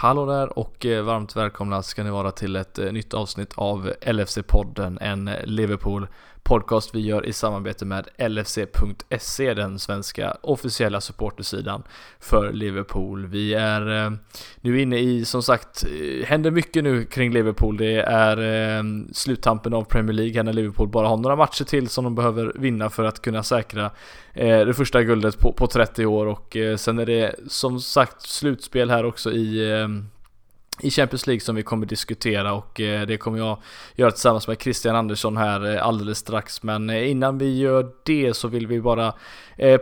Hallå där och eh, varmt välkomna ska ni vara till ett eh, nytt avsnitt av LFC-podden, en Liverpool podcast vi gör i samarbete med LFC.se, den svenska officiella supportersidan för Liverpool. Vi är eh, nu inne i, som sagt, eh, händer mycket nu kring Liverpool. Det är eh, sluttampen av Premier League när Liverpool bara har några matcher till som de behöver vinna för att kunna säkra det första guldet på, på 30 år och sen är det som sagt slutspel här också i i Champions League som vi kommer diskutera och eh, det kommer jag göra tillsammans med Christian Andersson här eh, alldeles strax. Men eh, innan vi gör det så vill vi bara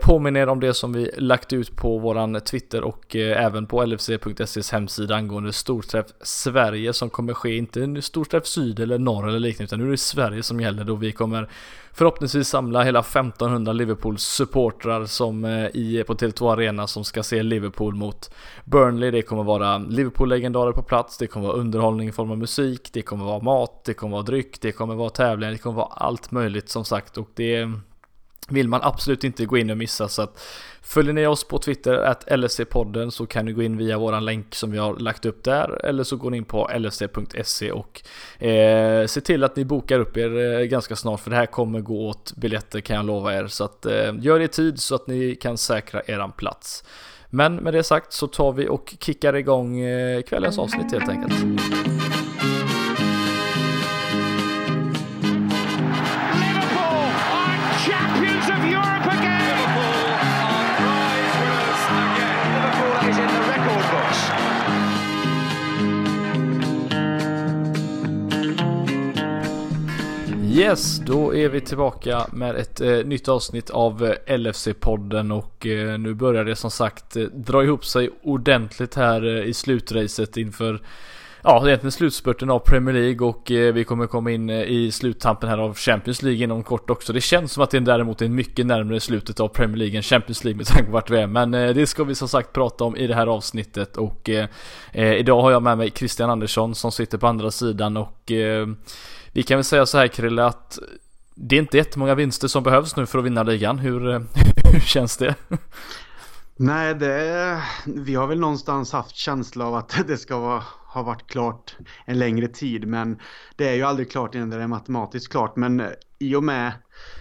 påminna er om det som vi lagt ut på våran Twitter och även på lfc.ses hemsida angående Storträff Sverige som kommer ske, inte Storträff Syd eller Norr eller liknande utan nu är det Sverige som gäller då vi kommer förhoppningsvis samla hela 1500 Liverpools supportrar som eh, i, på Tele2 Arena som ska se Liverpool mot Burnley. Det kommer vara Liverpool-legendarer på plats, det kommer vara underhållning i form av musik, det kommer vara mat, det kommer vara dryck, det kommer vara tävlingar, det kommer vara allt möjligt som sagt. Och det vill man absolut inte gå in och missa. Så att följer ni oss på Twitter att LSC-podden så kan ni gå in via våran länk som vi har lagt upp där eller så går ni in på lsc.se och eh, se till att ni bokar upp er eh, ganska snart för det här kommer gå åt biljetter kan jag lova er så att eh, gör det i tid så att ni kan säkra eran plats. Men med det sagt så tar vi och kickar igång eh, kvällens avsnitt helt enkelt. Yes, då är vi tillbaka med ett eh, nytt avsnitt av eh, LFC-podden och eh, nu börjar det som sagt eh, dra ihop sig ordentligt här eh, i slutracet inför Ja, egentligen slutspurten av Premier League och eh, vi kommer komma in eh, i sluttampen här av Champions League inom kort också. Det känns som att det däremot är mycket närmare slutet av Premier League än Champions League med tanke på vart vi är. Men eh, det ska vi som sagt prata om i det här avsnittet och eh, idag har jag med mig Christian Andersson som sitter på andra sidan och vi kan väl säga så här Krille att det är inte jättemånga vinster som behövs nu för att vinna ligan. Hur, eh, hur känns det? Nej, det, vi har väl någonstans haft känsla av att det ska vara, ha varit klart en längre tid. Men det är ju aldrig klart innan det är matematiskt klart. Men eh, i och med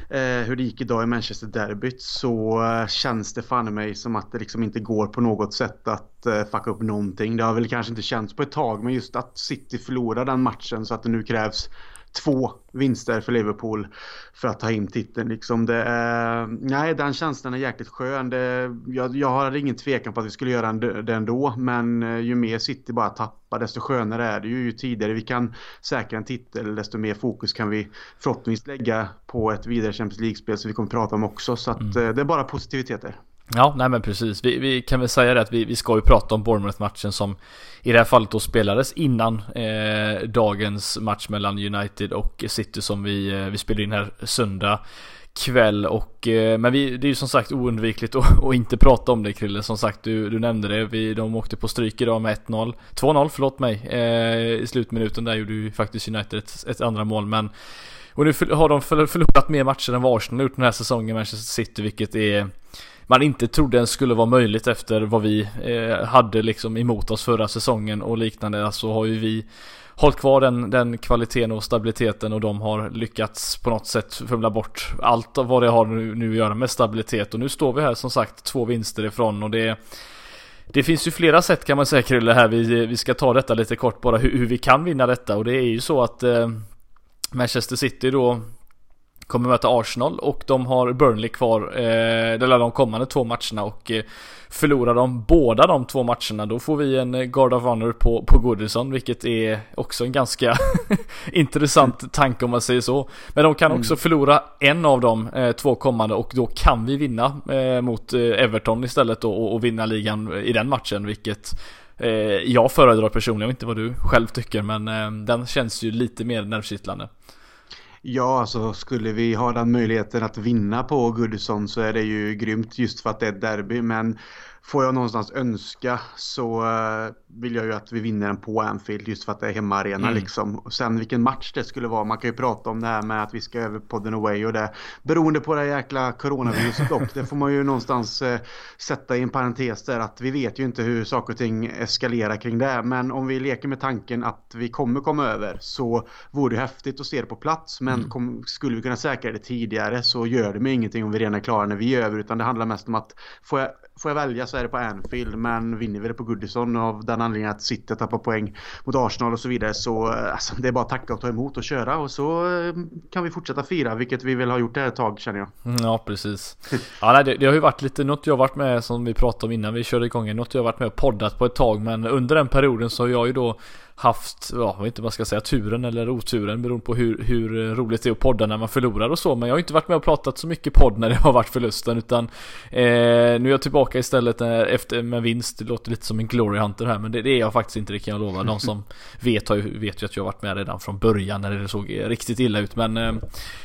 eh, hur det gick idag i Manchester Derbyt så eh, känns det fan i mig som att det liksom inte går på något sätt att eh, fucka upp någonting. Det har väl kanske inte känts på ett tag men just att City förlorar den matchen så att det nu krävs två vinster för Liverpool för att ta in titeln. Liksom det är, nej, den känslan är jäkligt skön. Det, jag, jag har ingen tvekan på att vi skulle göra det ändå, men eh, ju mer City bara tappar, desto skönare är det ju. Ju tidigare vi kan säkra en titel, desto mer fokus kan vi förhoppningsvis lägga på ett vidare Champions League-spel som vi kommer prata om också. Så att, mm. Eh, det är bara positiviteter. Ja, nej men precis. Vi, vi, kan väl säga det att vi, vi ska ju prata om Bournemouth-matchen som i det här fallet då spelades innan eh, dagens match mellan United och City som vi, eh, vi spelade in här söndag kväll och eh, men vi, det är ju som sagt oundvikligt att, att inte prata om det Krille. Som sagt, du, du nämnde det. Vi, de åkte på stryk idag med 1-0. 2-0, förlåt mig. Eh, I slutminuten där gjorde ju faktiskt United ett, ett andra mål men och nu har de förlorat mer matcher än vad Arsenal gjort den här säsongen Manchester City vilket är man inte trodde ens skulle vara möjligt efter vad vi eh, hade liksom emot oss förra säsongen och liknande. Så har ju vi hållit kvar den, den kvaliteten och stabiliteten och de har lyckats på något sätt fumla bort allt av vad det har nu, nu att göra med stabilitet. Och nu står vi här som sagt två vinster ifrån och det det finns ju flera sätt kan man säga Krille här. Vi, vi ska ta detta lite kort bara hur, hur vi kan vinna detta och det är ju så att eh, Manchester City då kommer möta Arsenal och de har Burnley kvar, eh, eller de kommande två matcherna och eh, förlorar de båda de två matcherna då får vi en eh, Guard of Honor på, på Goodison vilket är också en ganska intressant tanke om man säger så. Men de kan också mm. förlora en av de eh, två kommande och då kan vi vinna eh, mot eh, Everton istället då och, och vinna ligan i den matchen vilket eh, jag föredrar personligen, jag vet inte vad du själv tycker men den känns ju lite mer nervkittlande. Ja, alltså skulle vi ha den möjligheten att vinna på Goodison så är det ju grymt just för att det är ett derby. Men får jag någonstans önska så uh, vill jag ju att vi vinner den på Anfield just för att det är hemmaarena mm. liksom. Och sen vilken match det skulle vara. Man kan ju prata om det här med att vi ska över podden away och det. Beroende på det jäkla coronaviruset dock. Det får man ju någonstans uh, sätta i en parentes där att vi vet ju inte hur saker och ting eskalerar kring det. Men om vi leker med tanken att vi kommer komma över så vore det häftigt att se det på plats. Men mm. kom, skulle vi kunna säkra det tidigare så gör det mig ingenting om vi redan är klara när vi är över. Utan det handlar mest om att får jag får jag välja så är det på Anfield men vinner vi det på Goodison av den anledningen att City tappar poäng mot Arsenal och så vidare så eh, alltså, det är bara att tacka och ta emot och köra och så eh, kan vi fortsätta fira vilket vi väl har gjort det här ett tag känner jag. Mm, ja precis. Ja nej, det, det, har ju varit lite något jag varit med som vi pratade om innan vi körde igång något jag varit med och poddat på ett tag men under den perioden så har jag ju då haft, ja, inte vad man ska säga, turen eller oturen beroende på hur, hur roligt det är att podda när man förlorar och så. Men jag har inte varit med och pratat så mycket podd när det har varit förlusten utan eh, nu är jag tillbaka istället efter, med vinst. Det låter lite som en glory hunter här men det, det är jag faktiskt inte, det kan jag lova. De som vet, har ju, vet ju att jag har varit med redan från början när det såg riktigt illa ut. Men, eh,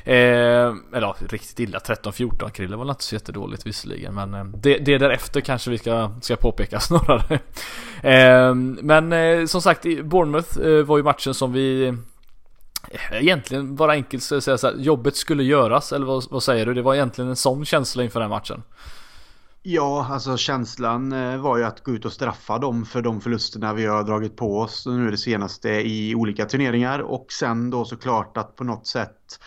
eh eller ja, riktigt illa, 13-14 Krille var inte så jättedåligt visserligen. Men eh, det, det därefter kanske vi ska, ska påpeka snarare. eh, men eh, som sagt, Bournemouth eh, var ju matchen som vi eh, Egentligen bara enkelt så säga så här, jobbet skulle göras eller vad, vad, säger du? Det var egentligen en sån känsla inför den matchen. Ja, alltså känslan eh, var ju att gå ut och straffa dem för de förlusterna vi har dragit på oss nu det senaste i olika turneringar och sen då såklart att på något sätt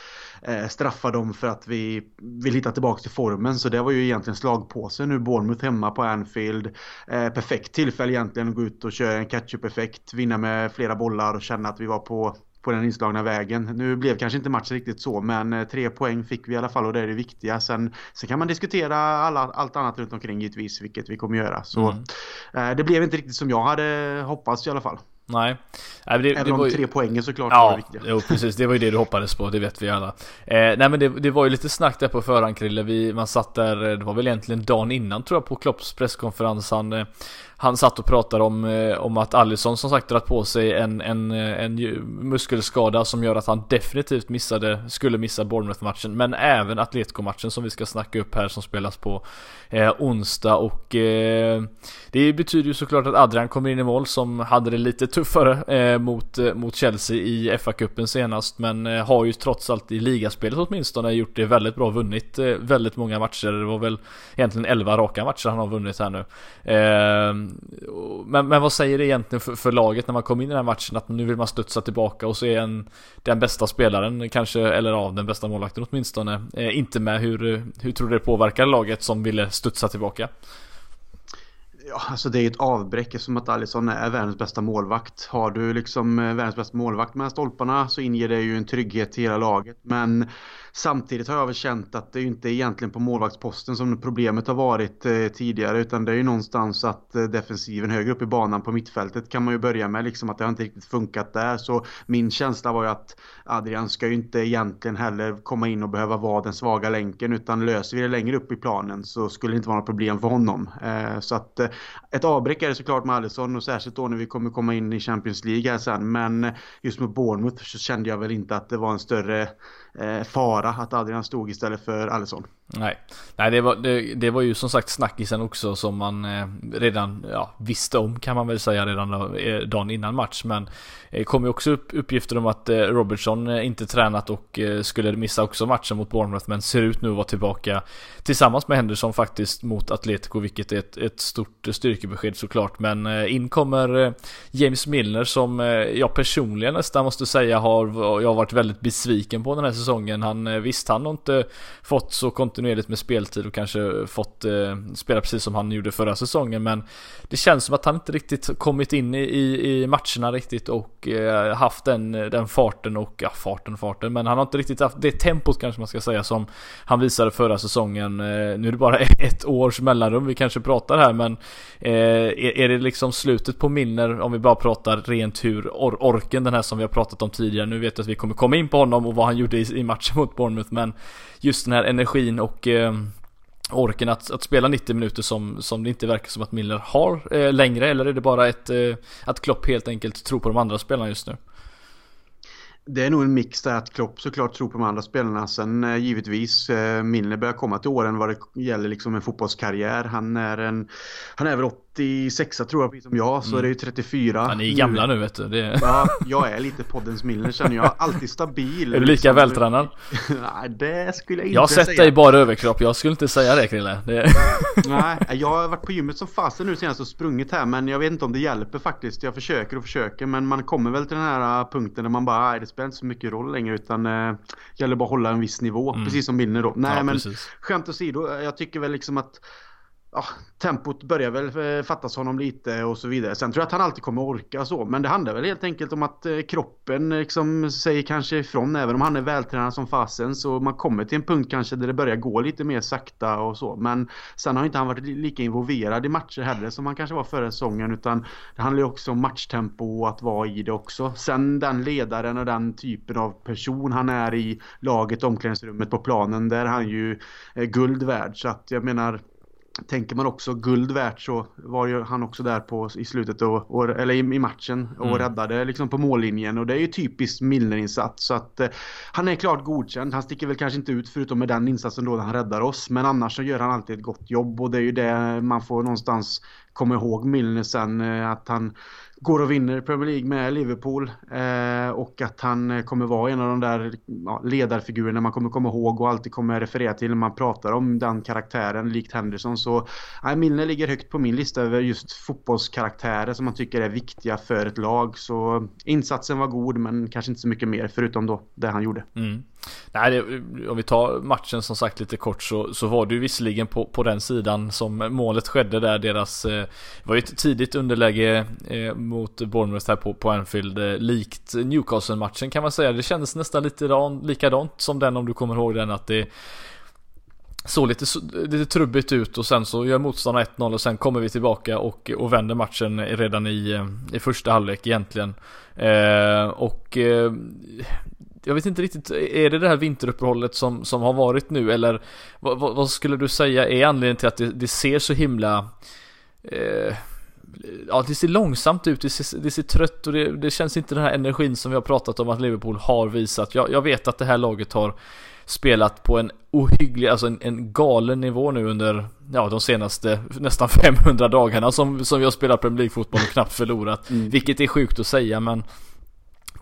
eh, straffa dem för att vi vill hitta tillbaka till formen. Så det var ju egentligen slagpåse nu. Bournemouth hemma på Anfield. Eh, perfekt tillfälle egentligen att gå ut och köra en catch-up-effekt. Vinna med flera bollar och känna att vi var på på den inslagna vägen. Nu blev kanske inte matchen riktigt så, men eh, tre poäng fick vi i alla fall och det är det viktiga. Sen, sen kan man diskutera alla, allt annat runt omkring givetvis, vilket vi kommer göra. Så mm. eh, det blev inte riktigt som jag hade hoppats i alla fall. Nej. nej det, Även det om ju... tre poängen såklart ja, var viktiga. Jo precis, det var ju det du hoppades på, det vet vi alla. Eh, nej men det, det, var ju lite snack där på förhand Krille, vi, man satt där, eh, det var väl egentligen dagen innan tror jag på Klopps presskonferens. Han, eh, han satt och pratade om, eh, om att Allison som sagt dragit på sig en, en, eh, en muskelskada som gör att han definitivt missade, skulle missa Bournemouth-matchen. Men även Atletico-matchen som vi ska snacka upp här som spelas på eh, onsdag. Och eh, det betyder ju såklart att Adrian kommer in i mål som hade det lite tuffare eh, mot, eh, mot Chelsea i FA-cupen senast. Men eh, har ju trots allt i ligaspelet åtminstone gjort det väldigt bra. Vunnit eh, väldigt många matcher. Det var väl egentligen 11 raka matcher han har vunnit här nu. Men, men vad säger det egentligen för, för, laget när man kommer in i den här matchen? Att nu vill man studsa tillbaka och så är en, den bästa spelaren kanske, eller ja, den bästa målvakten åtminstone, eh, inte med. Hur, hur tror du det påverkar laget som ville studsa tillbaka? Ja, alltså det är ett avbräck som att Alisson är världens bästa målvakt. Har du liksom eh, världens bästa målvakt med stolparna så inger det ju en trygghet till hela laget. Men Samtidigt har jag väl känt att det inte egentligen på målvaktsposten som problemet har varit eh, tidigare utan det är ju någonstans att eh, defensiven högre upp i banan på mittfältet kan man ju börja med liksom att det har inte riktigt funkat där så min känsla var ju att Adrian ska ju inte egentligen heller komma in och behöva vara den svaga länken utan löser vi det längre upp i planen så skulle det inte vara något problem för honom. Eh, så att eh, ett avbräck är det såklart med Alisson och särskilt då när vi kommer komma in i Champions League här sen men eh, just med Bournemouth så kände jag väl inte att det var en större eh, fara att Adrian stod istället för Alisson. Nej, Nej det, var, det, det var ju som sagt snackisen också som man eh, redan ja, visste om kan man väl säga redan då, eh, dagen innan match. Men det eh, kom ju också upp uppgifter om att eh, Robertson eh, inte tränat och eh, skulle missa också matchen mot Bournemouth men ser ut nu att vara tillbaka tillsammans med Henderson faktiskt mot Atletico vilket är ett, ett stort eh, styrkebesked såklart. Men eh, in kommer eh, James Milner som jag personligen nästan måste säga har jag har varit väldigt besviken på den här säsongen. Han visst, han har inte fått så kontinuerligt med speltid och kanske fått eh, spela precis som han gjorde förra säsongen. Men det känns som att han inte riktigt kommit in i, i, i matcherna riktigt och eh, haft den, den farten och, ja farten farten, men han har inte riktigt haft det tempot kanske man ska säga som han visade förra säsongen. Eh, nu är det bara ett års mellanrum vi kanske pratar här men eh, är, är, det liksom slutet på minner om vi bara pratar rent hur or orken den här som vi har pratat om tidigare. Nu vet jag att vi kommer komma in på honom och vad han gjorde i, i matchen mot Bournemouth men just den här energin och eh, orken att, att spela 90 minuter som, som det inte verkar som att Miller har eh, längre eller är det bara ett, eh, att Klopp helt enkelt tror på de andra spelarna just nu? det är nog en mix där att Klopp såklart tror på de andra spelarna. Sen eh, givetvis eh, Milner börjar komma till åren vad det gäller liksom en fotbollskarriär. Han är en, han är väl 86 tror jag, precis som jag, så mm. är det ju 34. Han är gamla nu vet du. Det... Ja, jag är lite poddens Milner känner jag. Alltid stabil. Är du lika liksom... vältränad? Nej, det skulle jag inte säga. Jag har sett säga. dig bara överkropp, jag skulle inte säga det Krille. Det... Nej, jag har varit på gymmet som fasen nu senast och sprungit här, men jag vet inte om det hjälper faktiskt. Jag försöker och försöker, men man kommer väl till den här äh, punkten där man bara, nej det spelar inte så mycket roll längre, utan eh, gäller bara att hålla en viss nivå, mm. precis som Milner då. Nej, ja, men precis. skämt åsido, jag tycker väl liksom att ja, tempot börjar väl eh, fattas honom lite och så vidare. Sen tror jag att han alltid kommer orka så. Men det handlar väl helt enkelt om att eh, kroppen liksom säger kanske ifrån. Även om han är vältränad som fasen så man kommer till en punkt kanske där det börjar gå lite mer sakta och så. Men sen har inte han varit lika involverad i matcher heller som han kanske var förra säsongen. Utan det handlar ju också om matchtempo och att vara i det också. Sen den ledaren och den typen av person han är i laget, omklädningsrummet, på planen. Där är han ju eh, guld värd. Så att jag menar Tänker man också guld värt så var ju han också där på, i slutet och, och eller i, i, matchen och mm. räddade liksom på mållinjen och det är ju typiskt Milner-insats så att eh, han är klart godkänd. Han sticker väl kanske inte ut förutom med den insatsen då han räddar oss men annars så gör han alltid ett gott jobb och det är ju det man får någonstans komma ihåg Milner sen eh, att han går och vinner Premier League med Liverpool eh, och att han eh, kommer vara en av de där ja, ledarfigurerna man kommer komma ihåg och alltid kommer referera till när man pratar om den karaktären likt Henderson så Milner ligger högt på min lista över just fotbollskaraktärer som man tycker är viktiga för ett lag så insatsen var god men kanske inte så mycket mer förutom då det han gjorde. Mm. Nej, det, om vi tar matchen som sagt lite kort så, så var det ju visserligen på, på den sidan som målet skedde där deras eh, var ju ett tidigt underläge eh, mot Bournemouth här på, på Anfield eh, likt Newcastle-matchen kan man säga. Det kändes nästan lite likadant som den om du kommer ihåg den att det såg lite, lite trubbigt ut och sen så gör motståndarna 1-0 och sen kommer vi tillbaka och, och vänder matchen redan i, eh, i första halvlek egentligen. Eh, och eh, jag vet inte riktigt, är det det här vinteruppehållet som, som har varit nu eller vad, vad, skulle du säga är anledningen till att det, det ser så himla eh, Ja, det ser långsamt ut, det ser, det ser trött och det, det, känns inte den här energin som vi har pratat om att Liverpool har visat. Jag, jag vet att det här laget har spelat på en ohygglig, alltså en, en galen nivå nu under ja, de senaste nästan 500 dagarna som, som vi har spelat Premier League-fotboll och knappt förlorat. Mm. Vilket är sjukt att säga men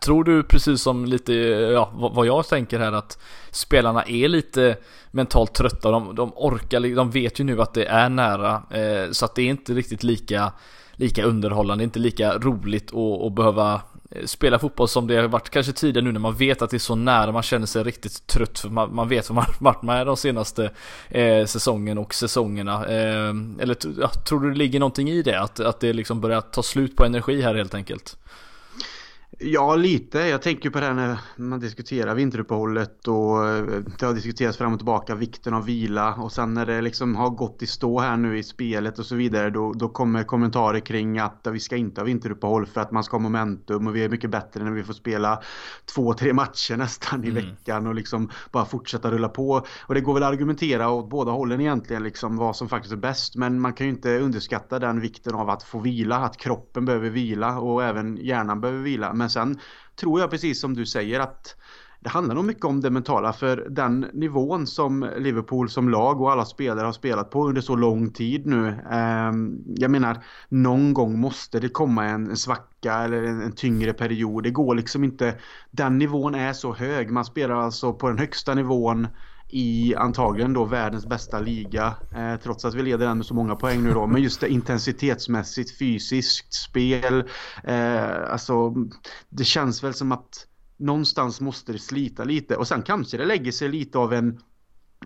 Tror du precis som lite, ja, vad jag tänker här att spelarna är lite mentalt trötta, de, de orkar, de vet ju nu att det är nära, eh, så att det är inte riktigt lika, lika underhållande, inte lika roligt att, att behöva eh, spela fotboll som det har varit kanske tidigare nu när man vet att det är så nära, man känner sig riktigt trött för man, man vet vad man varit med de senaste eh, säsongen och säsongerna. Eh, eller ja, tror du det ligger någonting i det? Att, att det liksom börjar ta slut på energi här helt enkelt? Ja, lite. Jag tänker på det här när man diskuterar vinteruppehållet och eh, det har diskuterats fram och tillbaka vikten av vila och sen när det liksom har gått i stå här nu i spelet och så vidare då, då kommer kommentarer kring att vi ska inte ha vinteruppehåll för att man ska ha momentum och vi är mycket bättre när vi får spela två, tre matcher nästan i mm. veckan och liksom bara fortsätta rulla på. Och det går väl att argumentera åt båda hållen egentligen liksom vad som faktiskt är bäst men man kan ju inte underskatta den vikten av att få vila, att kroppen behöver vila och även hjärnan behöver vila. Men sen tror jag precis som du säger att det handlar nog mycket om det mentala för den nivån som Liverpool som lag och alla spelare har spelat på under så lång tid nu. Eh, jag menar, någon gång måste det komma en, svacka eller en, en, tyngre period. Det går liksom inte. Den nivån är så hög. Man spelar alltså på den högsta nivån i antagligen då världens bästa liga. Eh, trots att vi leder den med så många poäng nu då. Men just det intensitetsmässigt, fysiskt spel. Eh, alltså det känns väl som att någonstans måste det slita lite. Och sen kanske det lägger sig lite av en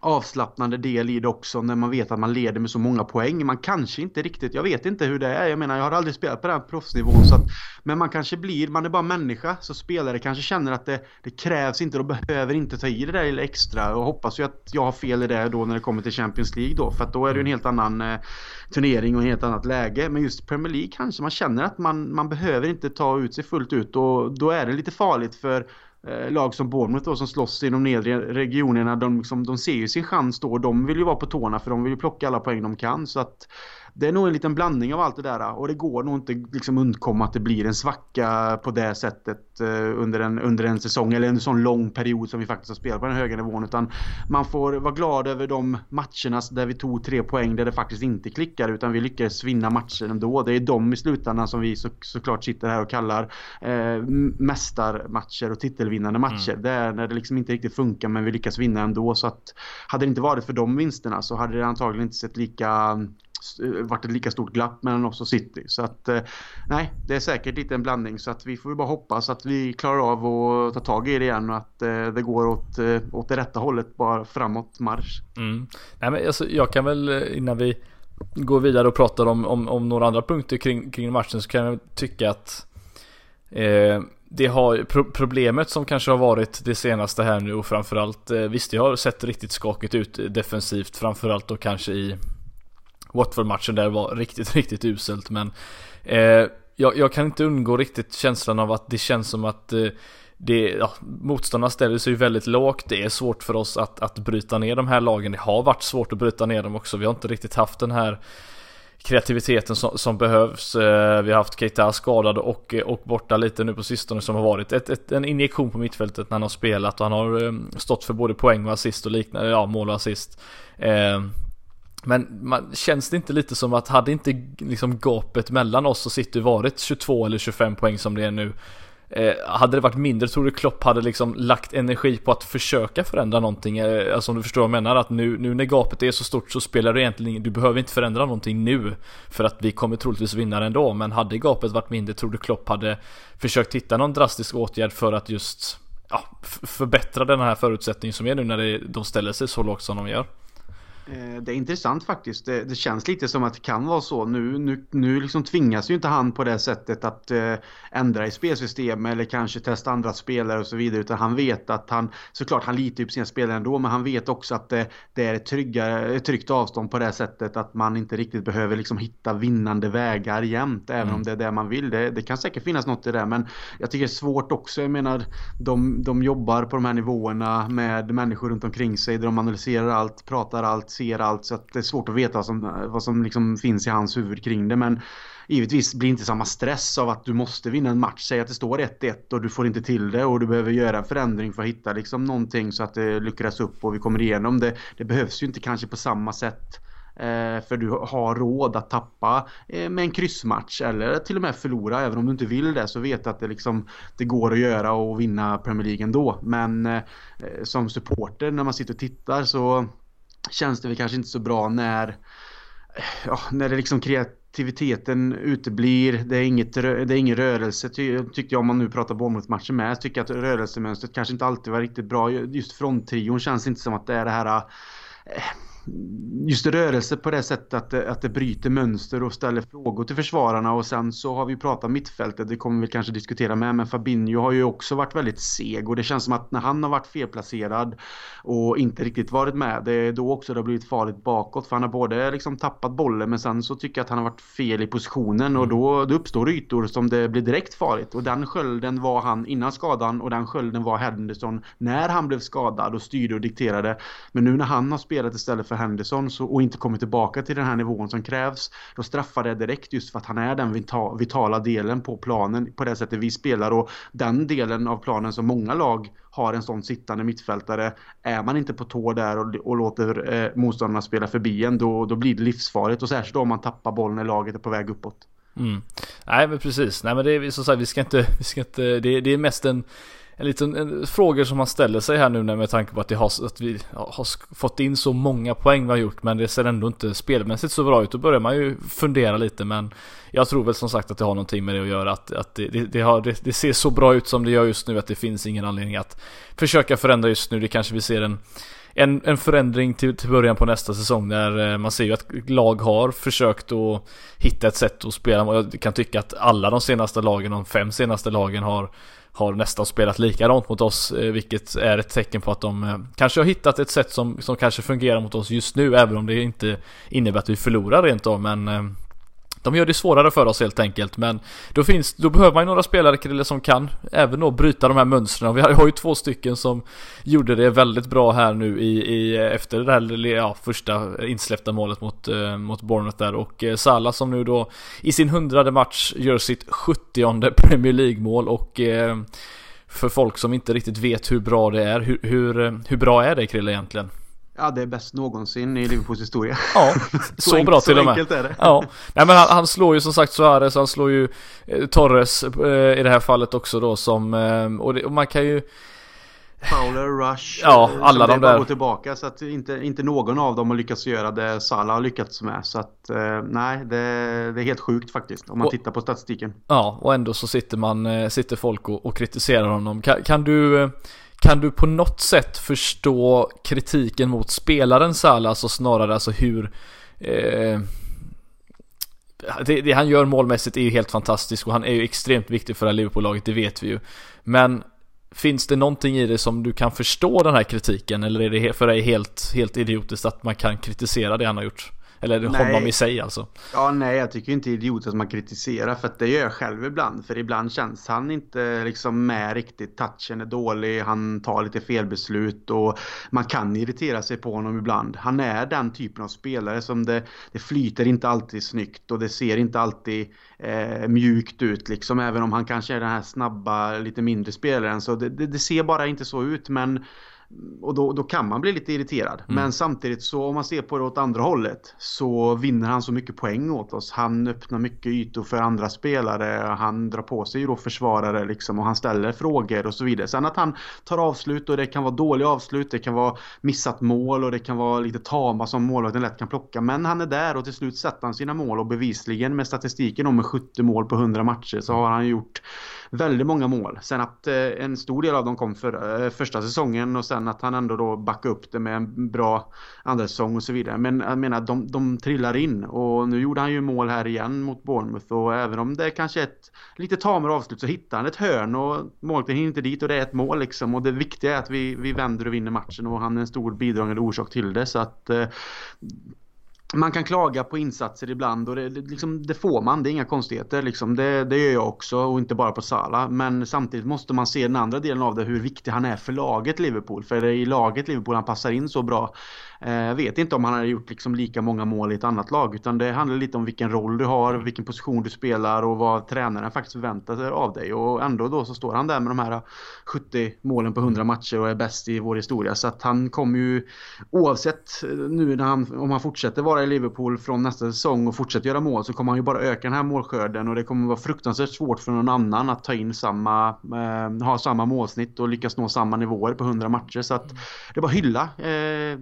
avslappnande del i det också när man vet att man leder med så många poäng. Man kanske inte riktigt, jag vet inte hur det är. Jag menar jag har aldrig spelat på den proffsnivån så att, men man kanske blir, man är bara människa så spelare kanske känner att det, det krävs inte, de behöver inte ta i det där lilla extra och hoppas ju att jag har fel i det då när det kommer till Champions League då för att då är det en helt annan eh, turnering och ett helt annat läge. Men just Premier League kanske man känner att man, man behöver inte ta ut sig fullt ut och då är det lite farligt för Eh, lag som Bournemouth då som slåss i de nedre regionerna, de, liksom, de ser ju sin chans då och de vill ju vara på tårna för de vill ju plocka alla poäng de kan. Så att det är nog en liten blandning av allt det där och det går nog inte liksom undkomma att det blir en svacka på det sättet eh, under en, under en säsong eller en sån lång period som vi faktiskt har spelat på den höga nivån utan man får vara glad över de matcherna där vi tog tre poäng där det faktiskt inte klickar utan vi lyckades vinna matchen ändå. Det är de i slutändan som vi så, såklart sitter här och kallar eh, mästarmatcher och titelvinnande matcher. Mm. Det är när det liksom inte riktigt funkar men vi lyckas vinna ändå så att hade det inte varit för de vinsterna så hade det antagligen inte sett lika Eh, varit ett lika stort glapp mellan oss och City. Så att eh, nej, det är säkert lite en blandning så att vi får bara hoppas att vi klarar av att ta tag i det igen och att eh, det går åt, åt det rätta hållet bara framåt marsch. Mm. Nej, men alltså, jag kan väl innan vi går vidare och pratar om, om, om några andra punkter kring, kring matchen så kan jag tycka att eh, det har pro problemet som kanske har varit det senaste här nu och framförallt eh, visst det har sett riktigt skakigt ut defensivt framförallt då kanske i Watford-matchen där var riktigt, riktigt uselt men eh, jag, jag, kan inte undgå riktigt känslan av att det känns som att eh, det, ja, motståndarna ställer sig väldigt lågt. Det är svårt för oss att, att bryta ner de här lagen. Det har varit svårt att bryta ner dem också. Vi har inte riktigt haft den här kreativiteten som, som behövs. Eh, vi har haft Keita skadad och, eh, och borta lite nu på sistone som har varit ett, ett, en injektion på mittfältet när han har spelat och han har eh, stått för både poäng och assist och liknande, ja mål och assist. Men man, känns det inte lite som att hade inte liksom gapet mellan oss och City varit 22 eller 25 poäng som det är nu eh, Hade det varit mindre tror du Klopp hade liksom lagt energi på att försöka förändra någonting? Eh, alltså om du förstår vad jag menar att nu, nu när gapet är så stort så spelar det egentligen Du behöver inte förändra någonting nu För att vi kommer troligtvis vinna ändå Men hade gapet varit mindre tror du Klopp hade försökt hitta någon drastisk åtgärd för att just ja, förbättra den här förutsättningen som är nu när det, de ställer sig så lågt som de gör? Eh, det är intressant faktiskt. Det, det, känns lite som att det kan vara så. Nu, nu, nu liksom tvingas ju inte han på det sättet att eh, ändra i spelsystem eller kanske testa andra spelare och så vidare. Utan han vet att han, såklart han litar ju på sina spelare ändå, men han vet också att det, det är ett, tryggare, ett tryggt avstånd på det sättet att man inte riktigt behöver liksom hitta vinnande vägar jämt. Även mm. om det är det man vill. Det, det kan säkert finnas något i det, men jag tycker det är svårt också. Jag menar, de, de jobbar på de här nivåerna med människor runt omkring sig där de analyserar allt, pratar allt ser allt så att det är svårt att veta vad som, vad som liksom finns i hans huvud kring det. Men givetvis blir inte samma stress av att du måste vinna en match. Säg att det står 1-1 och du får inte till det och du behöver göra en förändring för att hitta liksom någonting så att det lyckas upp och vi kommer igenom det. Det behövs ju inte kanske på samma sätt. Eh, för du har råd att tappa eh, med en kryssmatch eller till och med förlora. Även om du inte vill det så vet att det, liksom, det går att göra och vinna Premier League ändå. Men eh, som supporter när man sitter och tittar så känns det väl kanske inte så bra när, ja, när det liksom kreativiteten uteblir. Det är, inget, det är ingen rörelse ty, tyckte jag om man nu pratar Bournemouth-matchen med. Jag tycker att rörelsemönstret kanske inte alltid var riktigt bra. Just fronttrion känns inte som att det är det här eh, just rörelse på det sättet att det, att det bryter mönster och ställer frågor till försvararna. Och sen så har vi pratat mittfältet, det kommer vi kanske diskutera med, men Fabinho har ju också varit väldigt seg och det känns som att när han har varit felplacerad och inte riktigt varit med, det är då också det har blivit farligt bakåt. För han har både liksom tappat bollen men sen så tycker jag att han har varit fel i positionen. Och då, då uppstår ytor som det blir direkt farligt. Och den skölden var han innan skadan och den skölden var Henderson när han blev skadad och styrde och dikterade. Men nu när han har spelat istället för för Henderson så, och inte kommer tillbaka till den här nivån som krävs, då straffar det direkt just för att han är den vitala delen på planen på det sättet vi spelar och den delen av planen som många lag har en sån sittande mittfältare. Är man inte på tå där och, och låter eh, motståndarna spela förbi en då, då blir det livsfarligt och särskilt om man tappar bollen när laget är på väg uppåt. Mm. Nej men precis, nej men det är som sagt vi ska inte, vi ska inte, det, det är mest en en liten en, frågor som man ställer sig här nu med tanke på att, det har, att vi har fått in så många poäng vi har gjort men det ser ändå inte spelmässigt så bra ut. Då börjar man ju fundera lite men jag tror väl som sagt att det har någonting med det att göra att, att det, det, det, har, det, det ser så bra ut som det gör just nu att det finns ingen anledning att försöka förändra just nu. Det kanske vi ser en en, en förändring till, till början på nästa säsong där eh, man ser ju att lag har försökt att hitta ett sätt att spela. Jag kan tycka att alla de senaste lagen, de fem senaste lagen har har nästan spelat likadant mot oss, eh, vilket är ett tecken på att de eh, kanske har hittat ett sätt som, som kanske fungerar mot oss just nu, även om det inte innebär att vi förlorar rent av, men eh, de gör det svårare för oss helt enkelt men då finns, då behöver man ju några spelare Krille som kan även då bryta de här mönstren. Vi har ju två stycken som gjorde det väldigt bra här nu i, i efter det där ja, första insläppta målet mot, eh, mot Bournemouth där och eh, Salah som nu då i sin hundrade match gör sitt 70 Premier League mål och eh, för folk som inte riktigt vet hur bra det är, hur, hur, hur bra är det Krille egentligen? Ja, det är bäst någonsin i Liverpools historia. Ja, så, så bra till och med. Är det. Ja, Nej, men han, han, slår ju som sagt Suarez, han slår ju eh, Torres eh, i det här fallet också då som, eh, och, det, och, man kan ju Fowler, Rush, ja, eh, alla de där. gå tillbaka så att inte, inte någon av dem har lyckats göra det Salah har lyckats med. Så att eh, nej, det, det, är helt sjukt faktiskt om man och, tittar på statistiken. Ja, och ändå så sitter man, eh, sitter folk och, och kritiserar honom. Kan, kan du kan du på något sätt förstå kritiken mot spelaren Salah, alltså snarare alltså hur eh, det, det, han gör målmässigt är ju helt fantastiskt och han är ju extremt viktig för det här Liverpool-laget, det vet vi ju. Men finns det någonting i det som du kan förstå den här kritiken eller är det för dig helt, helt idiotiskt att man kan kritisera det han har gjort? Eller nej. honom i sig alltså. Ja, nej, jag tycker inte det är idiotiskt att man kritiserar för att det gör jag själv ibland. För ibland känns han inte liksom med riktigt. Touchen är dålig, han tar lite felbeslut och man kan irritera sig på honom ibland. Han är den typen av spelare som det, det flyter inte alltid snyggt och det ser inte alltid eh, mjukt ut liksom. Även om han kanske är den här snabba, lite mindre spelaren så det, det, det ser bara inte så ut. Men och då, då kan man bli lite irriterad. Mm. Men samtidigt så om man ser på det åt andra hållet så vinner han så mycket poäng åt oss. Han öppnar mycket ytor för andra spelare. Han drar på sig då försvarare liksom och han ställer frågor och så vidare. Sen att han tar avslut och det kan vara dåliga avslut. Det kan vara missat mål och det kan vara lite tama som målvakten lätt kan plocka. Men han är där och till slut sätter han sina mål och bevisligen med statistiken om med 70 mål på 100 matcher så har han gjort väldigt många mål. Sen att eh, en stor del av dem kom för eh, första säsongen och sen att han ändå då backade upp det med en bra andra säsong och så vidare. Men jag menar, de, de trillar in och nu gjorde han ju mål här igen mot Bournemouth och även om det är kanske är ett lite tamare avslut så hittar han ett hörn och målet hinner inte dit och det är ett mål liksom och det viktiga är att vi, vi vänder och vinner matchen och han är en stor bidragande orsak till det så att eh, man kan klaga på insatser ibland och det, liksom, det får man, det är inga konstigheter. Liksom. Det, det gör jag också och inte bara på Sala. Men samtidigt måste man se den andra delen av det, hur viktig han är för laget Liverpool. För det är i laget Liverpool han passar in så bra. Jag vet inte om han hade gjort liksom lika många mål i ett annat lag utan det handlar lite om vilken roll du har, vilken position du spelar och vad tränaren faktiskt förväntar sig av dig. Och ändå då så står han där med de här eh, 70 målen på 100 matcher och är bäst i vår historia. Så att han kommer ju oavsett eh, nu när han, om han fortsätter vara i Liverpool från nästa säsong och fortsätter göra mål så kommer han ju bara öka den här målskörden och det kommer vara fruktansvärt svårt för någon annan att ta in samma, eh, ha samma målsnitt och lyckas nå samma nivåer på 100 matcher. Så att det är bara hylla eh,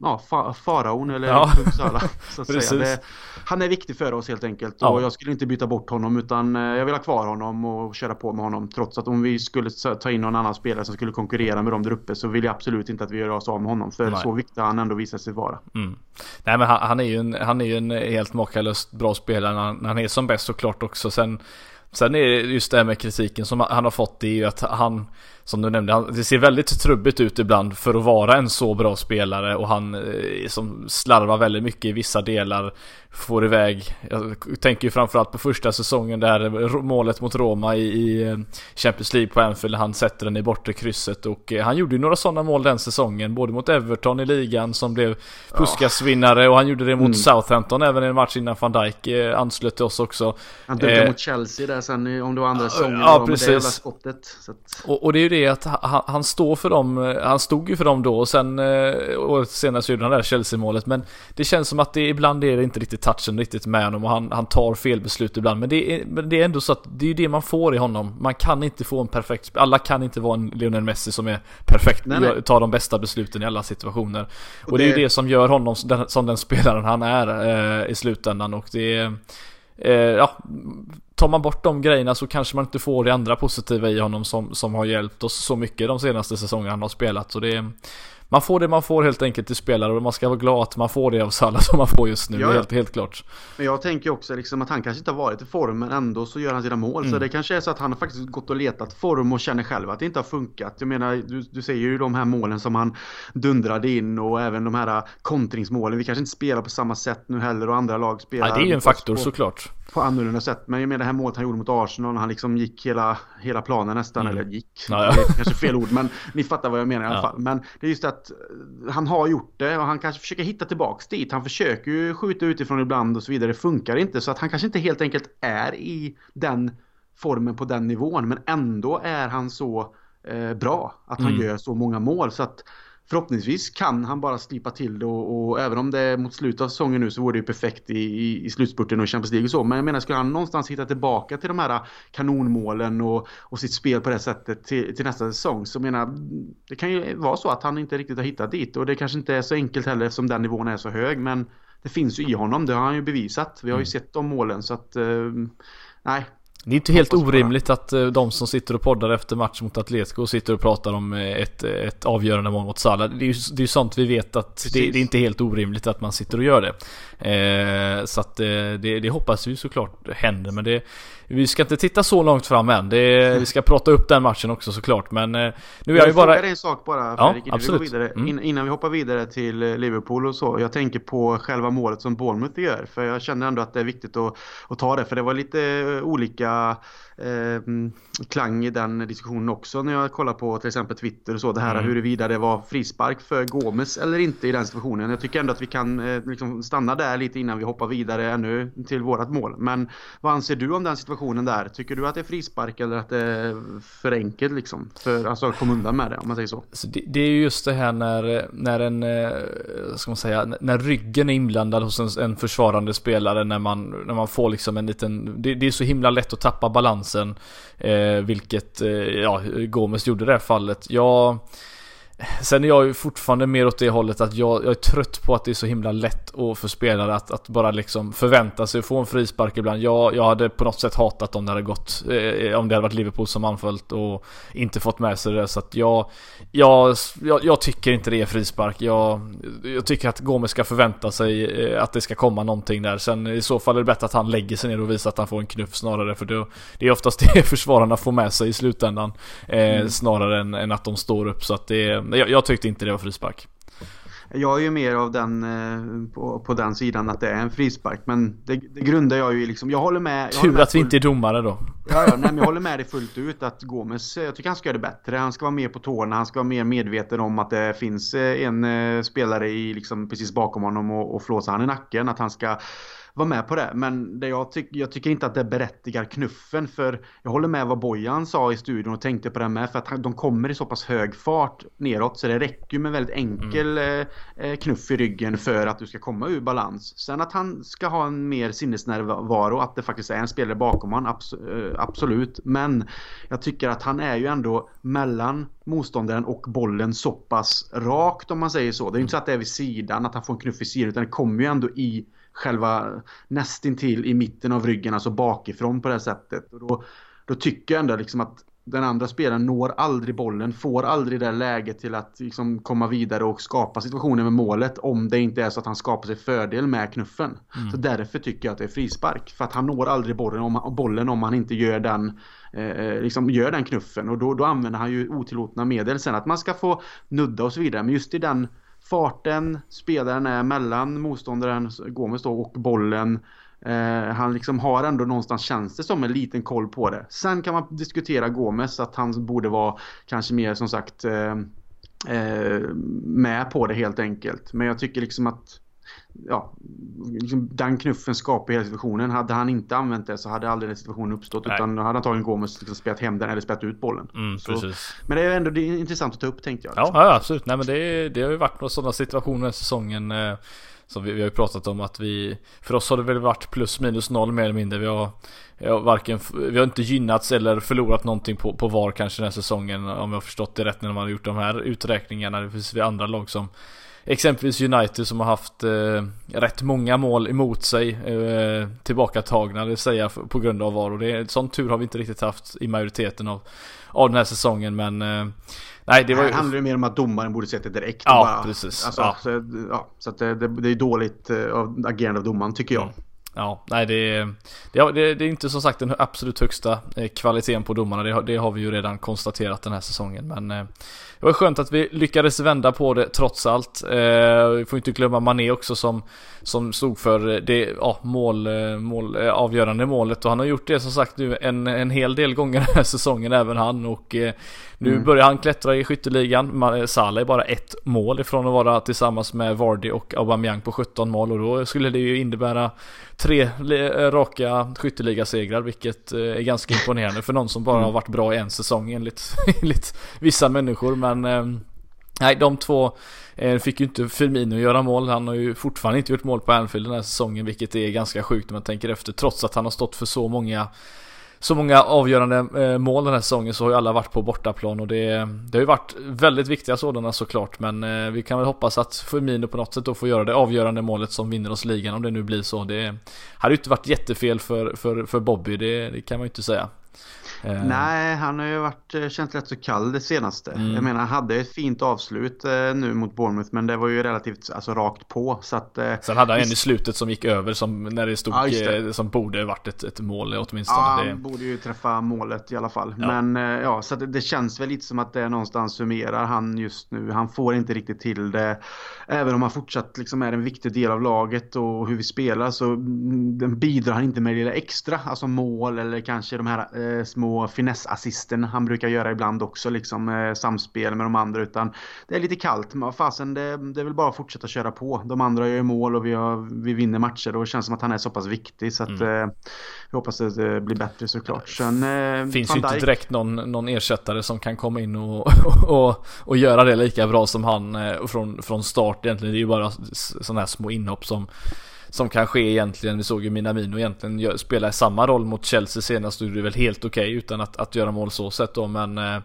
ja, fa faraon eller ja. Uppsala. Så att säga. Det, han är viktig för oss helt enkelt och jag skulle inte byta bort honom utan eh, jag vill ha kvar honom och köra på med honom. Trots att om vi skulle ta in någon annan spelare som skulle konkurrera med dem där uppe så vill jag absolut inte att vi gör oss av med honom. För Nej. så viktig han ändå visar sig vara. Mm. Nej men han, han, är ju en, han är ju en helt makalöst bra spelare när han, när han är som bäst såklart också. Sen, sen är det just det här med kritiken som han har fått det är ju att han som du nämnde, det ser väldigt trubbigt ut ibland för att vara en så bra spelare och han eh, som slarvar väldigt mycket i vissa delar får iväg. Jag tänker ju framförallt på första säsongen där målet mot Roma i, i eh, Champions League på Anfield Han sätter den i bortre krysset och eh, han gjorde ju några sådana mål den säsongen Både mot Everton i ligan som blev Puskas-vinnare och han gjorde det mot mm. Southampton även i en match innan van Dijk anslöt till oss också. Han dunkade eh, mot Chelsea där sen om det var andra säsongen Ja precis skottet, att... och, och, det är ju det att han, han, står för dem Han stod ju för dem då och sen året senare så gjorde han det där Chelsea-målet Men det känns som att det ibland är det inte riktigt touchen riktigt med honom och han, han tar fel beslut ibland. Men det, är, men det är ändå så att det är ju det man får i honom. Man kan inte få en perfekt, alla kan inte vara en Lionel Messi som är perfekt, nej, nej. tar de bästa besluten i alla situationer. Och, och det, det, är ju det som gör honom som den, som den spelaren han är eh, i slutändan och det är eh, ja, tar man bort de grejerna så kanske man inte får det andra positiva i honom som, som har hjälpt oss så mycket de senaste säsongerna han har spelat. Så det är, man får det man får helt enkelt till spelare och man ska vara glad att man får det av Salah som man får just nu. Ja, helt, helt klart. Men jag tänker också liksom att han kanske inte har varit i form men ändå så gör han sina mål. Mm. Så det kanske är så att han har faktiskt gått och letat form och känner själv att det inte har funkat. Jag menar, du, du ser ju de här målen som han dundrade in och även de här kontringsmålen. Vi kanske inte spelar på samma sätt nu heller och andra lag spelar. Ja, det är ju en faktor på, såklart. På annorlunda sätt. Men jag menar det här målet han gjorde mot Arsenal när han liksom gick hela, hela planen nästan. Mm. Eller gick. Ja, ja. Kanske fel ord men ni fattar vad jag menar i alla fall. Men det är just att han har gjort det och han kanske försöker hitta tillbaks dit. Han försöker ju skjuta utifrån ibland och så vidare. Det funkar inte så att han kanske inte helt enkelt är i den formen på den nivån. Men ändå är han så eh, bra att han mm. gör så många mål. Så att förhoppningsvis kan han bara slipa till det och, och, även om det är mot slutet av säsongen nu så vore det ju perfekt i, i, i slutspurten och Champions League och så. Men jag menar, skulle han någonstans hitta tillbaka till de här kanonmålen och, och sitt spel på det sättet till, till nästa säsong så menar det kan ju vara så att han inte riktigt har hittat dit och det kanske inte är så enkelt heller eftersom den nivån är så hög men det finns ju i honom, det har han ju bevisat. Vi har ju mm. sett de målen så att uh, nej, det är inte helt orimligt att eh, de som sitter och poddar efter match mot Atletico sitter och pratar om eh, ett, ett avgörande mål mot Salah. Det är ju det är sånt vi vet att det, det, är inte helt orimligt att man sitter och gör det. Eh, så att eh, det, det hoppas vi såklart händer men det vi ska inte titta så långt fram än. Det, vi ska prata upp den matchen också såklart. Men eh, nu är jag ju bara... Jag en sak bara Fredrik, ja, absolut. Vi vidare, mm. innan vi hoppar vidare till eh, Liverpool och så. Jag tänker på själva målet som Bournemouth gör. För jag känner ändå att det är viktigt att, att ta det. För det var lite olika klang i den diskussionen också när jag kollar på till exempel Twitter och så. Det här mm. huruvida det var frispark för Gomes eller inte i den situationen. Jag tycker ändå att vi kan eh, liksom stanna där lite innan vi hoppar vidare ännu till vårat mål. Men vad anser du om den situationen där? Tycker du att det är frispark eller att det är för enkelt liksom? För alltså att komma undan med det om man säger så. så det, det, är ju just det här när, när en, eh, ska man säga, när ryggen är inblandad hos en, en försvarande spelare när man, när man får liksom en liten, det, det är så himla lätt att tappa balans chansen. Eh, vilket, eh, ja, Gomes gjorde i det här fallet. Jag Sen är jag ju fortfarande mer åt det hållet att jag, jag, är trött på att det är så himla lätt för spelare att, att bara liksom förvänta sig att få en frispark ibland. Jag, jag hade på något sätt hatat om det hade gått, eh, om det hade varit Liverpool som anfallit och inte fått med sig det. Så att jag, jag, jag, jag tycker inte det är frispark. Jag, jag tycker att Gomes ska förvänta sig eh, att det ska komma någonting där. Sen i så fall är det bättre att han lägger sig ner och visar att han får en knuff snarare. För det, det är oftast det försvararna får med sig i slutändan. Eh, mm. Snarare än, än, att de står upp. Så att det jag, jag tyckte inte det var frispark. Jag är ju mer av den eh, på, på, den sidan att det är en frispark. Men det, det grundar jag ju liksom. Jag håller med. Jag Tur med att vi inte är domare då. Ja, ja nej, men jag håller med dig fullt ut att Gomes, jag tycker han ska göra det bättre. Han ska vara mer på tårna. Han ska vara mer medveten om att det finns eh, en eh, spelare i, liksom, precis bakom honom och, och flåsa han i nacken. Att han ska vara med på det. Men det jag, tyck, jag tycker inte att det berättigar knuffen. För jag håller med vad Bojan sa i studion och tänkte på det med. För att de kommer i så pass hög fart neråt. Så det räcker med väldigt enkel mm. eh, eh knuff i ryggen för att du ska komma ur balans. Sen att han ska ha en mer sinnesnärvaro. Att det faktiskt är en spelare bakom honom. Eh, absolut. Men jag tycker att han är ju ändå mellan motståndaren och bollen så pass rakt om man säger så. Det är ju inte så att det är vid sidan, att han får en knuff i sidan. Utan det kommer ju ändå i själva nästintill i mitten av ryggen, alltså bakifrån på det här sättet. Och då, då tycker jag ändå liksom att den andra spelaren når aldrig bollen, får aldrig det läget till att liksom komma vidare och skapa situationen med målet om det inte är så att han skapar sig fördel med knuffen. Mm. Så därför tycker jag att det är frispark. För att han når aldrig bollen om, bollen om han inte gör den, eh, liksom gör den knuffen. Och då, då använder han ju otillåtna medel. Sen att man ska få nudda och så vidare. Men just i den farten spelaren är mellan motståndaren Gomes då och bollen. Eh, han liksom har ändå någonstans känns det som en liten koll på det. Sen kan man diskutera Gomes att han borde vara kanske mer som sagt eh, eh, med på det helt enkelt. Men jag tycker liksom att ja, liksom den knuffen skapar hela situationen. Hade han inte använt det så hade aldrig den situationen uppstått. Nej. Utan då hade antagligen Gomes liksom spelat hem den eller spelat ut bollen. Mm, så, men det är ändå det är intressant att ta upp tänkte jag. Liksom. Ja, ja, absolut. Nej men det, det har ju varit några sådana situationer i säsongen. Eh, som vi, vi, har ju pratat om att vi För oss har det väl varit plus minus noll mer eller mindre. Vi har, har varken Vi har inte gynnats eller förlorat någonting på, på VAR kanske den här säsongen. Om jag har förstått det rätt när man har gjort de här uträkningarna. Det finns vi andra lag som exempelvis United som har haft eh, rätt många mål emot sig eh, tillbakatagna, det vill säga på grund av VAR. Och det sån tur har vi inte riktigt haft i majoriteten av, av den här säsongen. Men eh, nej, det var ju... handlar ju mer om att domaren borde sett det direkt. Ja, bara, precis. Alltså, ja. Så, ja, så det, det, det är dåligt eh, av agerande av domaren tycker jag. Mm. Ja, nej det är, det, det, det är inte som sagt den absolut högsta eh, kvaliteten på domarna. Det, det, har vi ju redan konstaterat den här säsongen. Men eh, det var skönt att vi lyckades vända på det trots allt. Eh, vi får inte glömma Mané också som, som stod för det ja, mål, mål, avgörande målet. Och han har gjort det som sagt nu en, en hel del gånger den här säsongen, även han. Och nu mm. börjar han klättra i skytteligan. Salah är bara ett mål ifrån att vara tillsammans med Vardy och Aubameyang på 17 mål. Och då skulle det ju innebära tre eh, raka skytteligasegrar vilket eh, är ganska imponerande för någon som bara har mm. varit bra i en säsong enligt, enligt vissa människor. Men ehm, nej, de två eh, fick ju inte Firmino göra mål. Han har ju fortfarande inte gjort mål på Anfield den här säsongen vilket är ganska sjukt när man tänker efter. Trots att han har stått för så många så många avgörande eh, mål den här säsongen så har ju alla varit på bortaplan och det, det har ju varit väldigt viktiga sådana såklart men eh, vi kan väl hoppas att Firmino på något sätt då får göra det avgörande målet som vinner oss ligan om det nu blir så. Det hade ju inte varit jättefel för, för, för Bobby, det, det kan man ju inte säga. Eh. Nej, han har ju varit, eh, känt rätt så kall det senaste. Mm. Jag menar, han hade ett fint avslut eh, nu mot Bournemouth, men det var ju relativt alltså, rakt på. Så att, Sen hade han en i slutet som gick över, som när det stod, ja, det. som borde varit ett, ett mål åtminstone. Ja, han det... borde ju träffa målet i alla fall. Ja. Men ja, så det, det, känns väl lite som att det någonstans summerar han just nu. Han får inte riktigt till det. Även om han fortsatt liksom är en viktig del av laget och hur vi spelar så mm, bidrar han inte med det lilla extra. Alltså mål eller kanske de här eh, små finessassisten han brukar göra ibland också, liksom eh, samspel med de andra. Utan det är lite kallt. Men fasen, det, det är väl bara att fortsätta köra på. De andra gör mål och vi, har, vi vinner matcher och det känns som att han är så pass viktig. Så att mm. eh, jag hoppas att det blir bättre såklart. Sen, eh, Finns ju inte direkt någon, någon ersättare som kan komma in och, och, och göra det lika bra som han eh, från, från start egentligen. Det är ju bara sådana här små inhopp som som kan ske egentligen. Vi såg ju Minamino egentligen spela samma roll mot Chelsea senast och det är väl helt okej okay, utan att, att göra mål så sett då men eh,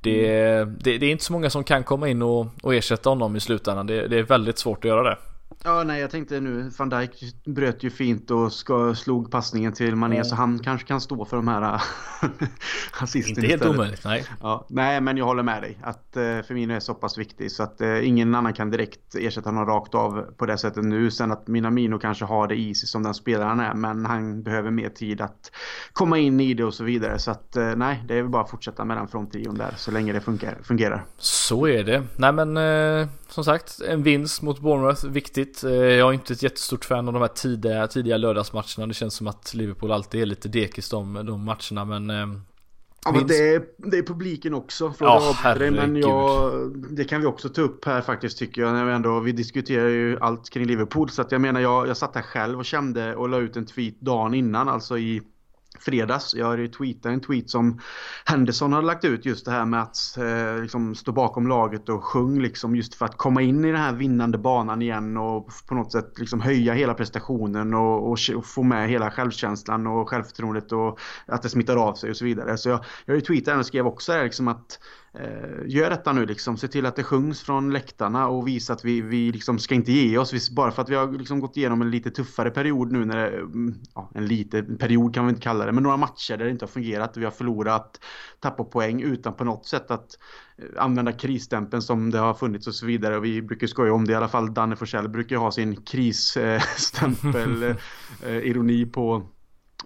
det, mm. det, det, är inte så många som kan komma in och, och ersätta honom i slutändan. Det, det är väldigt svårt att göra det. Ja, nej, jag tänkte nu, van Dijk bröt ju fint och ska, slog passningen till Mané mm. så han kanske kan stå för de här assisten Inte helt omöjligt, nej. Ja, nej, men jag håller med dig att uh, Firmino är så pass viktig så att uh, ingen annan kan direkt ersätta honom rakt av på det sättet nu. Sen att Minamino kanske har det i sig som den spelaren är, men han behöver mer tid att komma in i det och så vidare. Så att uh, nej, det är väl bara att fortsätta med den fronttrion där så länge det funkar, fungerar. Så är det. Nej, men som sagt, en vinst mot Bournemouth, viktigt. Eh, jag är inte ett jättestort fan av de här tidiga, tidiga lördagsmatcherna. Det känns som att Liverpool alltid är lite dekis de, de matcherna, men eh, Ja, men det är, det är publiken också. Ja, herregud. Men jag, det kan vi också ta upp här faktiskt tycker jag. När vi, ändå, vi diskuterar ju allt kring Liverpool. Så att jag menar, jag, jag satt här själv och kände och la ut en tweet dagen innan, alltså i fredags. Jag har ju tweetat en tweet som Henderson hade lagt ut just det här med att eh, liksom stå bakom laget och sjung liksom just för att komma in i den här vinnande banan igen och på något sätt liksom höja hela prestationen och, och, och få med hela självkänslan och självförtroendet och att det smittar av sig och så vidare. Så jag, jag har ju tweetat och skrev också här liksom att gör detta nu liksom. Se till att det sjungs från läktarna och visa att vi, vi liksom ska inte ge oss. Bara för att vi har liksom gått igenom en lite tuffare period nu när det, mm, ja, en liten period kan vi inte kalla det, men några matcher där det inte har fungerat. Vi har förlorat, tappat poäng utan på något sätt att eh, använda krisstämpeln som det har funnits och så vidare. Och vi brukar skoja om det i alla fall. Danne Forsell brukar ha sin krisstämpel, eh, ironi på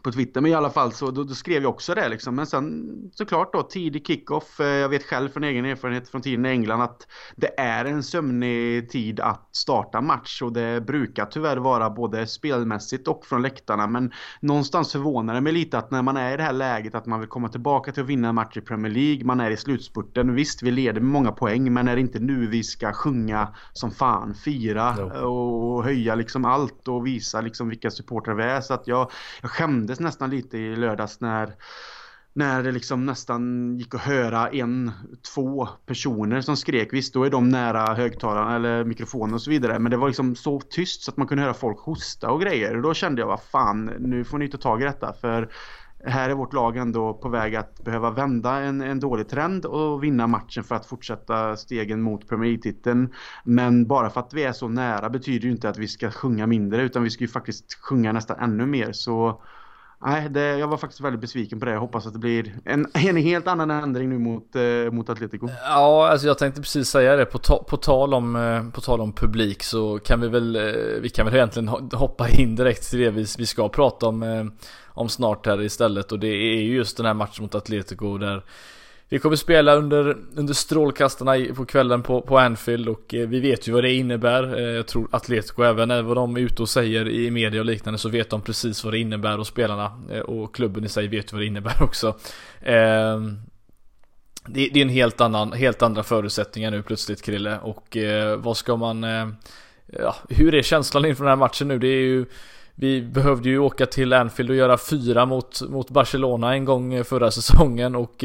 på Twitter. Men i alla fall så då, då, skrev jag också det liksom. Men sen såklart då tidig kickoff. Eh, jag vet själv från egen erfarenhet från tiden i England att det är en sömnig tid att starta match och det brukar tyvärr vara både spelmässigt och från läktarna. Men någonstans förvånar det mig lite att när man är i det här läget att man vill komma tillbaka till att vinna en match i Premier League. Man är i slutspurten. Visst, vi leder med många poäng, men är det inte nu vi ska sjunga som fan, fira och höja liksom allt och visa liksom vilka supportrar vi är. Så att jag, jag skämdes kändes nästan lite i lördags när när det liksom nästan gick att höra en, två personer som skrek. Visst, då är de nära högtalarna eller mikrofonen och så vidare. Men det var liksom så tyst så att man kunde höra folk hosta och grejer. Och då kände jag, vad fan, nu får ni ta tag i detta. För här är vårt lag ändå på väg att behöva vända en, en dålig trend och vinna matchen för att fortsätta stegen mot Premier League-titeln. Men bara för att vi är så nära betyder ju inte att vi ska sjunga mindre utan vi ska ju faktiskt sjunga nästan ännu mer. Så Nej, det, jag var faktiskt väldigt besviken på det. Jag hoppas att det blir en, en helt annan ändring nu mot, eh, mot Atletico. Ja, alltså jag tänkte precis säga det. På, ta, på, tal om, eh, på tal om publik så kan vi väl, eh, vi kan väl egentligen hoppa in direkt till det vi, vi ska prata om, eh, om snart här istället. Och det är ju just den här matchen mot Atletico där vi kommer spela under, under strålkastarna på kvällen på, på Anfield och eh, vi vet ju vad det innebär. Eh, jag tror Atletico även eh, vad de är ute och säger i media och liknande så vet de precis vad det innebär och spelarna och klubben i sig vet vad det innebär också. Det, det är en helt annan, helt andra förutsättningar nu plötsligt Krille och vad ska man... Ja, hur är känslan inför den här matchen nu? Det är ju vi behövde ju åka till Anfield och göra fyra mot, mot Barcelona en gång förra säsongen och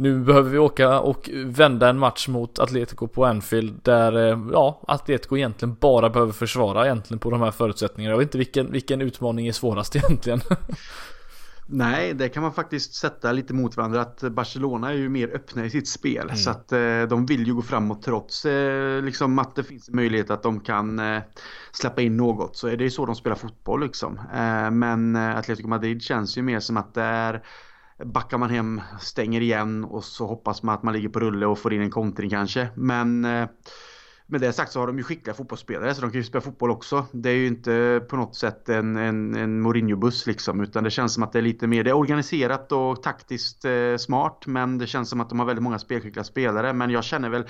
nu behöver vi åka och vända en match mot Atletico på Anfield där, eh, ja, Atletico egentligen bara behöver försvara egentligen på de här förutsättningarna. Jag vet inte vilken, vilken utmaning är svårast egentligen. Nej, det kan man faktiskt sätta lite mot varandra. Att Barcelona är ju mer öppna i sitt spel. Mm. Så att eh, de vill ju gå framåt trots eh, liksom att det finns möjlighet att de kan eh, släppa in något. Så är det ju så de spelar fotboll liksom. Men Atletico Madrid känns ju mer som att det är backar man hem, stänger igen och så hoppas man att man ligger på rulle och får in en kontring kanske. Men eh, med det sagt så har de ju skickliga fotbollsspelare så de kan ju spela fotboll också. Det är ju inte på något sätt en, en, en Mourinho-buss liksom utan det känns som att det är lite mer det är organiserat och taktiskt eh, smart men det känns som att de har väldigt många spelskickliga spelare men jag känner väl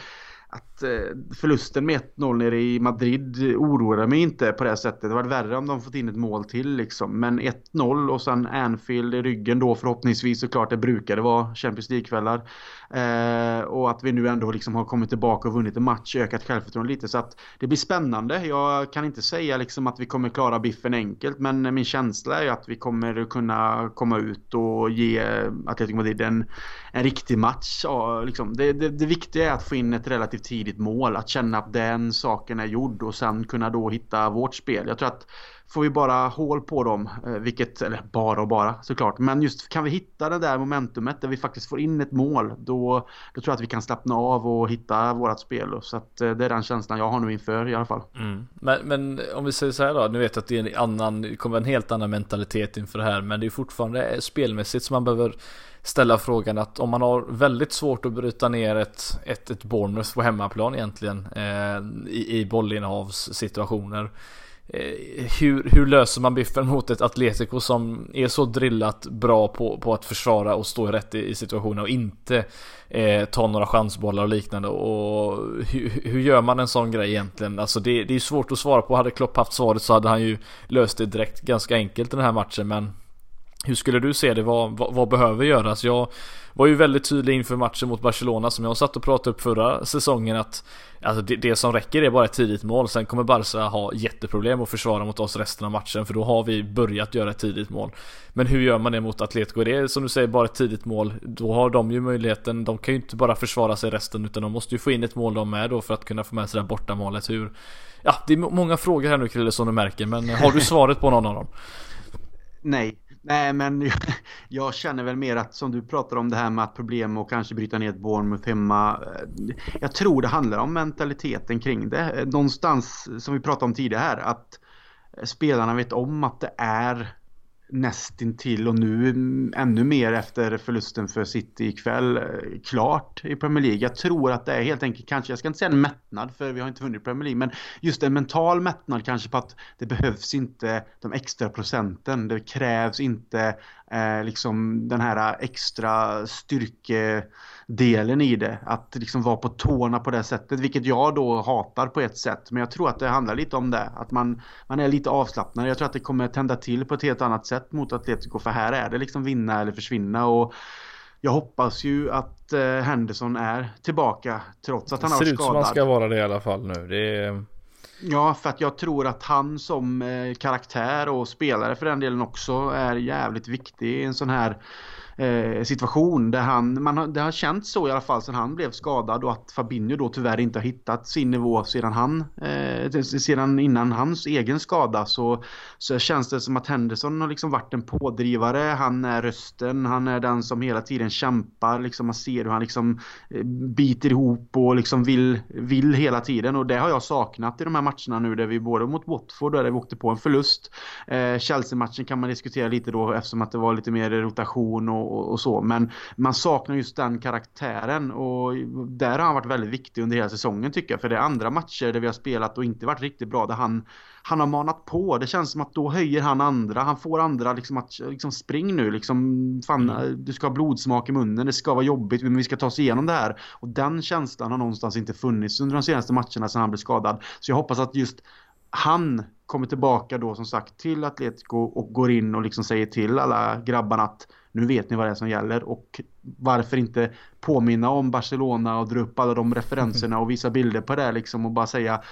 att eh, förlusten med 1-0 nere i Madrid oroar mig inte på det sättet. Det var värre om de fått in ett mål till liksom. Men 1-0 och sen Anfield i ryggen då förhoppningsvis såklart. Det brukade vara Champions League-kvällar. Eh, och att vi nu ändå liksom har kommit tillbaka och vunnit en match, ökat självförtroende lite. Så att det blir spännande. Jag kan inte säga liksom att vi kommer klara biffen enkelt. Men min känsla är att vi kommer kunna komma ut och ge Atletico Madrid en, en riktig match. Ja, liksom. det, det, det viktiga är att få in ett relativt tidigt mål. Att känna att den saken är gjord och sen kunna då hitta vårt spel. Jag tror att får vi bara hål på dem, eh, vilket, eller bara och bara såklart, men just kan vi hitta det där momentumet där vi faktiskt får in ett mål, då, då tror jag att vi kan slappna av och hitta vårat spel. Så att eh, det är den känslan jag har nu inför i alla fall. Mm. Men, men om vi säger så här då, nu vet jag att det är en annan, det kommer en helt annan mentalitet inför det här, men det är fortfarande spelmässigt som man behöver ställa frågan att om man har väldigt svårt att bryta ner ett, ett, ett Bournemouth på hemmaplan egentligen eh, i, i bollinnehavssituationer Eh, hur, hur löser man biffen mot ett Atletico som är så drillat bra på, på att försvara och stå rätt i, i situationer och inte eh, ta några chansbollar och liknande och hur, hur gör man en sån grej egentligen? Alltså det, det är svårt att svara på. Hade Klopp haft svaret så hade han ju löst det direkt ganska enkelt den här matchen men hur skulle du se det? Vad, vad, vad, behöver göras? Jag var ju väldigt tydlig inför matchen mot Barcelona som jag satt och pratade upp förra säsongen att alltså det, det, som räcker är bara ett tidigt mål. Sen kommer Barca ha jätteproblem att försvara mot oss resten av matchen för då har vi börjat göra ett tidigt mål. Men hur gör man det mot Atletico? Det är som du säger bara ett tidigt mål. Då har de ju möjligheten. De kan ju inte bara försvara sig resten utan de måste ju få in ett mål de med då för att kunna få med sig det där bortamålet Hur? Ja, det är många frågor här nu Krille som du märker men har du svaret på någon av dem? Nej, Nej, men jag, jag, känner väl mer att som du pratar om det här med att problem och kanske bryta ner ett Bournemouth hemma. Eh, jag tror det handlar om mentaliteten kring det. Eh, någonstans som vi pratade om tidigare här att eh, spelarna vet om att det är nästintill och nu ännu mer efter förlusten för City ikväll eh, klart i Premier League. Jag tror att det är helt enkelt kanske, jag ska inte säga en mättnad för vi har inte vunnit Premier League, men just en mental mättnad kanske på att det behövs inte de extra procenten. Det krävs inte eh, liksom den här extra styrkedelen i det. Att liksom vara på tårna på det sättet, vilket jag då hatar på ett sätt. Men jag tror att det handlar lite om det, att man, man är lite avslappnad. Jag tror att det kommer tända till på ett helt annat sätt mot Atletico, för här är det liksom vinna eller försvinna. Och jag hoppas ju att eh, Henderson är tillbaka trots att han har skadad. Det ser ut som han ska vara det i alla fall nu. Det är... Ja, för att jag tror att han som eh, karaktär och spelare för den delen också är jävligt viktig i en sån här eh, situation där han, man har, det har känts så i alla fall sedan han blev skadad och att Fabinho då tyvärr inte har hittat sin nivå sedan han, eh, sedan innan hans egen skada så, så känns det som att Henderson har liksom varit en pådrivare, han är rösten, han är den som hela tiden kämpar, liksom man ser hur han liksom eh, biter ihop och liksom vill, vill hela tiden och det har jag saknat i de här matcherna nu där vi både mot Watford där vi åkte på en förlust. Eh, Chelsea-matchen kan man diskutera lite då eftersom att det var lite mer rotation och, och, och, så. Men man saknar just den karaktären och där har han varit väldigt viktig under hela säsongen tycker jag. För det är andra matcher där vi har spelat och inte varit riktigt bra där han, han har manat på. Det känns som att då höjer han andra. Han får andra liksom att liksom spring nu liksom. Fan, mm. du ska ha blodsmak i munnen. Det ska vara jobbigt men vi ska ta oss igenom det här. Och den känslan har någonstans inte funnits under de senaste matcherna sedan han blev skadad. Så jag hoppas att just han kommer tillbaka då som sagt till Atletico och går in och liksom säger till alla grabbarna att nu vet ni vad det är som gäller och varför inte påminna om Barcelona och dra upp alla de referenserna och visa bilder på det liksom och bara säga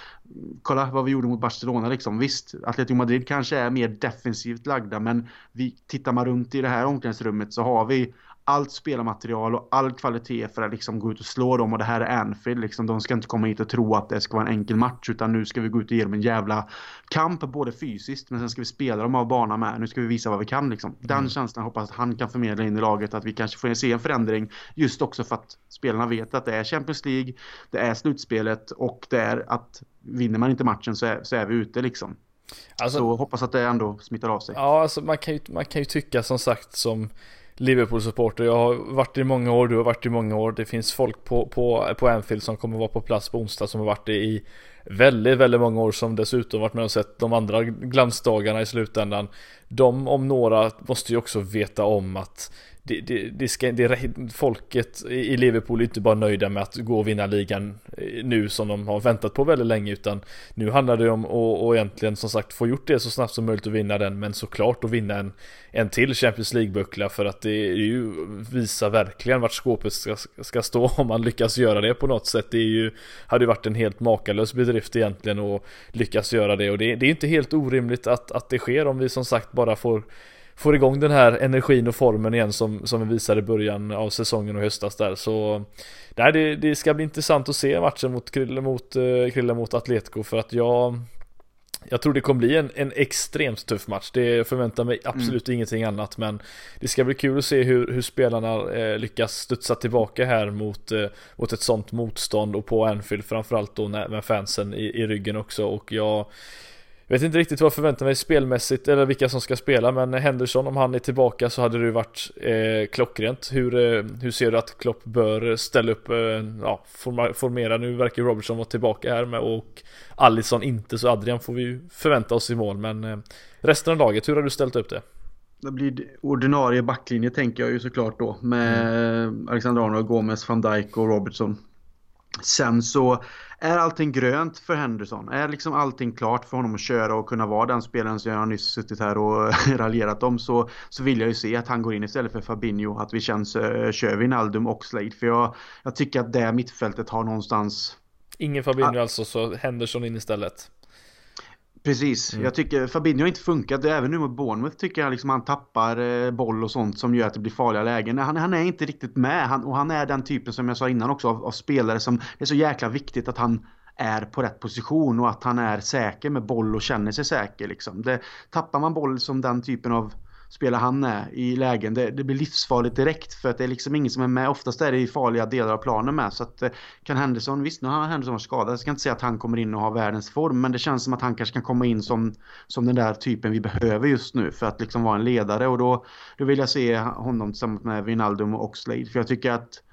kolla vad vi gjorde mot Barcelona liksom. Visst, Atletico Madrid kanske är mer defensivt lagda men vi tittar man runt i det här omklädningsrummet så har vi allt spelarmaterial och all kvalitet för att liksom gå ut och slå dem och det här är Anfield liksom. De ska inte komma hit och tro att det ska vara en enkel match utan nu ska vi gå ut och ge dem en jävla kamp både fysiskt men sen ska vi spela dem av banan med. Nu ska vi visa vad vi kan liksom. Den mm. känslan hoppas att han kan förmedla in i laget att vi kanske får se en förändring just också för att spelarna vet att det är Champions League, det är slutspelet och det är att vinner man inte matchen så är, så är vi ute liksom. Alltså, så hoppas att det ändå smittar av sig. Ja, alltså man kan ju, man kan ju tycka som sagt som Liverpool-supporter. Jag har varit i många år, du har varit i många år. Det finns folk på, på, på Anfield som kommer vara på plats på onsdag som har varit det i väldigt, väldigt många år som dessutom varit med och sett de andra glansdagarna i slutändan. De om några måste ju också veta om att det, det, det ska, det, folket i Liverpool är inte bara nöjda med att gå och vinna ligan eh, nu som de har väntat på väldigt länge utan nu handlar det om att och egentligen som sagt få gjort det så snabbt som möjligt att vinna den men såklart att vinna en, en till Champions League-buckla för att det är ju visar verkligen vart skåpet ska, ska stå om man lyckas göra det på något sätt. Det är ju, hade ju varit en helt makalös bedrift egentligen att lyckas göra det och det, det är inte helt orimligt att, att det sker om vi som sagt bara får får igång den här energin och formen igen som, som vi visade i början av säsongen och höstas där. Så nej, det, det ska bli intressant att se matchen mot Krille mot, Krille mot Atletico för att jag jag tror det kommer bli en, en extremt tuff match. Det förväntar mig absolut mm. ingenting annat. Men det ska bli kul att se hur, hur spelarna eh, lyckas studsa tillbaka här mot, eh, mot ett sånt motstånd och på Anfield framförallt då med fansen i, i ryggen också. Och jag jag vet inte riktigt vad jag förväntar mig spelmässigt eller vilka som ska spela men Henderson om han är tillbaka så hade det varit eh, klockrent. Hur, eh, hur ser du att Klopp bör ställa upp, eh, ja, formera, nu verkar Robertson vara tillbaka här med och Allison inte så Adrian får vi ju förvänta oss i mål men eh, resten av laget, hur har du ställt upp det? Det blir ordinarie backlinje tänker jag ju såklart då med mm. Alexander Arnold, Gomez, van Dijk och Robertson. Sen så är allting grönt för Henderson? Är liksom allting klart för honom att köra och kunna vara den spelaren som jag nyss suttit här och raljerat om så, så vill jag ju se att han går in istället för Fabinho. Att vi känns, uh, kör Wijnaldum och Slade. För jag, jag tycker att det mittfältet har någonstans... Ingen Fabinho ah. alltså, så Henderson in istället. Precis, mm. jag tycker Fabinho har inte funkat. Även nu mot Bournemouth tycker jag liksom han tappar eh, boll och sånt som gör att det blir farliga lägen. Han, han är inte riktigt med han, och han är den typen som jag sa innan också av, av, spelare som det är så jäkla viktigt att han är på rätt position och att han är säker med boll och känner sig säker. Liksom. Det, tappar man boll som den typen av spelar han är i lägen. Det, det, blir livsfarligt direkt för att det är liksom ingen som är med. Oftast är det i farliga delar av planen med. Så att eh, kan Henderson, visst nu har Henderson varit skadad. Jag ska inte säga att han kommer in och har världens form. Men det känns som att han kanske kan komma in som, som den där typen vi behöver just nu. För att liksom vara en ledare. Och då, då vill jag se honom tillsammans med Wijnaldum och Oxlade. För jag tycker att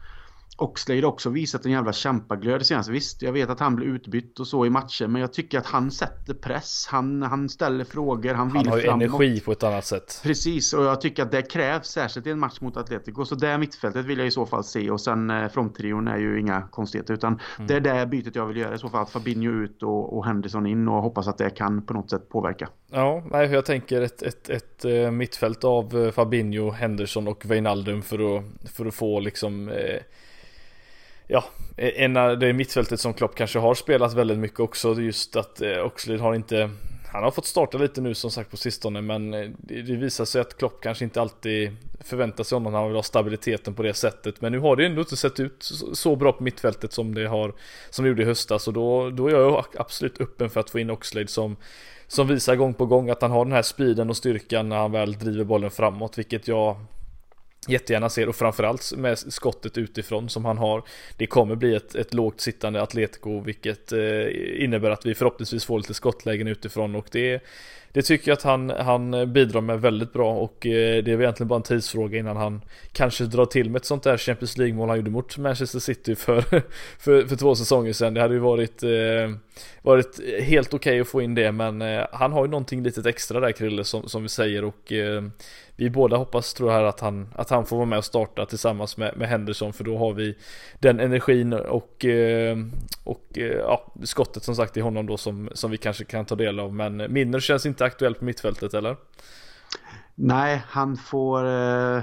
Oxlade också visat en jävla kämpaglöd senast. Visst, jag vet att han blir utbytt och så i matcher, men jag tycker att han sätter press. Han, han ställer frågor, han, vill Han har ju energi på ett annat sätt. Precis, och jag tycker att det krävs, särskilt i en match mot Atletico. Så det mittfältet vill jag i så fall se och sen eh, fronttrion är ju inga konstigheter, utan mm. det är det bytet jag vill göra i så fall. Fabinho ut och, och Henderson in och hoppas att det kan på något sätt påverka. Ja, nej, jag tänker ett, ett, ett, ett eh, mittfält av eh, Fabinho, Henderson och Wijnaldum för att, för att få liksom eh, ja, e- en av det mittfältet som Klopp kanske har spelat väldigt mycket också. Just att eh, Oxlade har inte han har fått starta lite nu som sagt på sistone men eh, det, det visar sig att Klopp kanske inte alltid förväntar sig honom. Han vill ha stabiliteten på det sättet. Men nu har det ändå inte sett ut så bra på mittfältet som det har som det gjorde i höstas och då, då är jag absolut öppen för att få in Oxlade som som visar gång på gång att han har den här speeden och styrkan när han väl driver bollen framåt, vilket jag jättegärna ser och framförallt med skottet utifrån som han har. Det kommer bli ett, ett lågt sittande Atletico vilket eh, innebär att vi förhoppningsvis får lite skottlägen utifrån och det, det tycker jag att han, han bidrar med väldigt bra och eh, det är egentligen bara en tidsfråga innan han kanske drar till med ett sånt där Champions League-mål han gjorde mot Manchester City för, för, för två säsonger sedan. Det hade ju varit, eh, varit helt okej okay att få in det men eh, han har ju någonting litet extra där Krille som, som vi säger och eh, vi båda hoppas tror jag att han, att han får vara med och starta tillsammans med, med Henderson för då har vi den energin och, eh, och eh, ja, skottet som sagt i honom då som, som vi kanske kan ta del av. Men Minner känns inte aktuell på mittfältet eller? Nej, han får eh,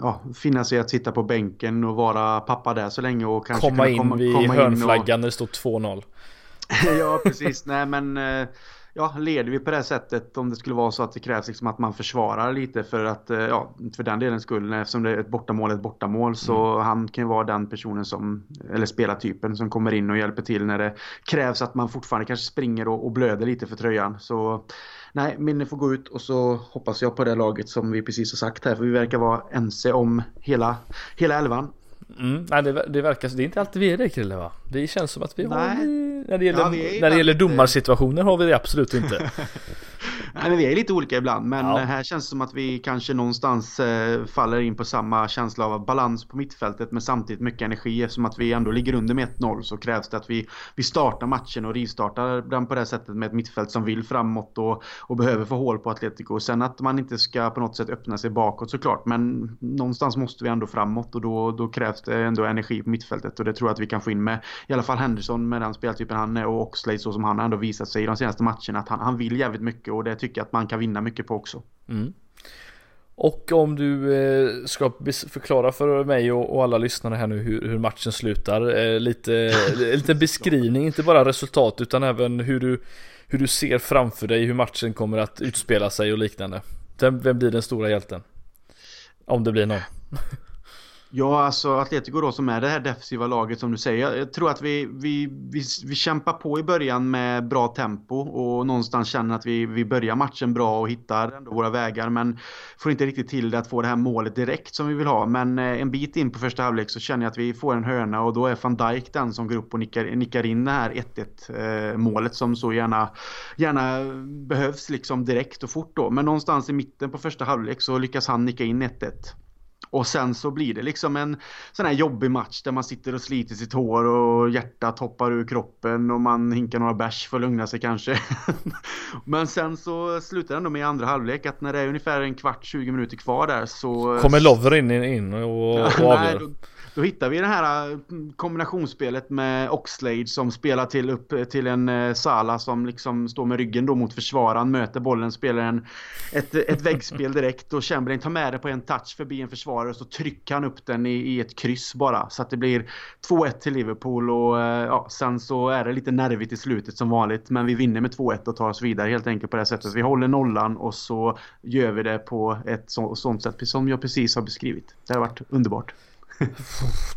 ja, finna sig att sitta på bänken och vara pappa där så länge och kanske komma in komma, vid komma hörnflaggan och... när det står 2-0. ja, precis. Nej, men ja, leder vi på det sättet om det skulle vara så att det krävs liksom att man försvarar lite för att, eh, ja, för den delens skull, eftersom det är ett bortamål ett bortamål så mm. han kan ju vara den personen som, eller spelartypen som kommer in och hjälper till när det krävs att man fortfarande kanske springer och, och blöder lite för tröjan. Så nej, Minne får gå ut och så hoppas jag på det laget som vi precis har sagt här, för vi verkar vara ense om hela, hela elvan. Mm, nej, det, det verkar så. Det är inte alltid vi är det Krille va? Det känns som att vi nej. har när det gäller, ja, när det gäller domarsituationer har vi det absolut inte. Nej, men vi är lite olika ibland men ja. här känns det som att vi kanske någonstans eh, faller in på samma känsla av balans på mittfältet men samtidigt mycket energi eftersom att vi ändå ligger under med 1-0 så krävs det att vi, vi startar matchen och rivstartar den på det sättet med ett mittfält som vill framåt och, och behöver få hål på Atletico. Sen att man inte ska på något sätt öppna sig bakåt såklart men någonstans måste vi ändå framåt och då, då krävs det ändå energi på mittfältet och det tror jag att vi kan få in med i alla fall Henderson med den speltypen han är och Oxlade så som han ändå visat sig i de senaste matcherna att han, han vill jävligt mycket och det tycker att man kan vinna mycket på också. Mm. Och om du eh, ska förklara för mig och, alla lyssnare här nu hur, matchen slutar. Eh, lite, eh, lite beskrivning, inte bara resultat utan även hur du, hur du ser framför dig hur matchen kommer att utspela sig och liknande. Vem, vem blir den stora hjälten? Om det blir någon. Ja, alltså Atletico då som är det här defensiva laget som du säger. Jag tror att vi, vi, vi, vi kämpar på i början med bra tempo och någonstans känner att vi, vi börjar matchen bra och hittar ändå våra vägar men får inte riktigt till det att få det här målet direkt som vi vill ha. Men eh, en bit in på första halvlek så känner jag att vi får en hörna och då är van Dijk den som går upp och nickar, nickar in det här 1-1 eh, målet som så gärna, gärna behövs liksom direkt och fort då. Men någonstans i mitten på första halvlek så lyckas han nicka in 1-1. Och sen så blir det liksom en sån här jobbig match där man sitter och sliter sitt hår och hjärtat hoppar ur kroppen och man hinkar några bärs för att lugna sig kanske. Men sen så slutar det ändå med andra halvlek att när det är ungefär en kvart, 20 minuter kvar där så... Kommer Lovren in, och, och avgör? Då hittar vi det här eh, kombinationsspelet med Oxlade som spelar till upp eh, till en eh, Sala som liksom står med ryggen då mot försvararen, möter bollen, spelar en, ett, ett väggspel direkt och Chamberlain tar med det på en touch förbi en försvarare och så trycker han upp den i, i ett kryss bara. Så att det blir 2-1 till Liverpool och ja, sen så är det lite nervigt i slutet som vanligt men vi vinner med 2-1 och tar oss vidare helt enkelt på det sättet. Vi håller nollan och så gör vi det på ett så, sånt sätt som jag precis har beskrivit. Det har varit underbart.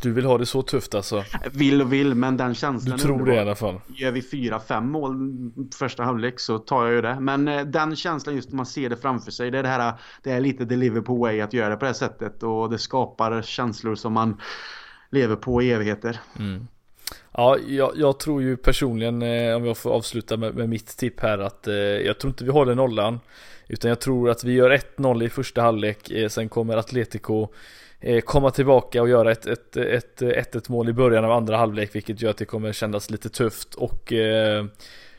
Du vill ha det så tufft alltså? Vill och vill, men den känslan Du tror det i alla fall? Gör vi fyra, fem mål första halvlek så tar jag ju det. Men eh, den känslan just när man ser det framför sig, det är det här, det är lite the Liverpool way att göra det på det sättet och det skapar känslor som man lever på i evigheter. Mm. Ja, jag, jag, tror ju personligen, eh, om jag får avsluta med, med mitt tipp här, att eh, jag tror inte vi håller nollan. Utan jag tror att vi gör 1-0 i första halvlek, eh, sen kommer Atletico komma tillbaka och göra ett 1-1 ett, ett, ett, mål i början av andra halvlek vilket gör att det kommer kännas lite tufft och eh,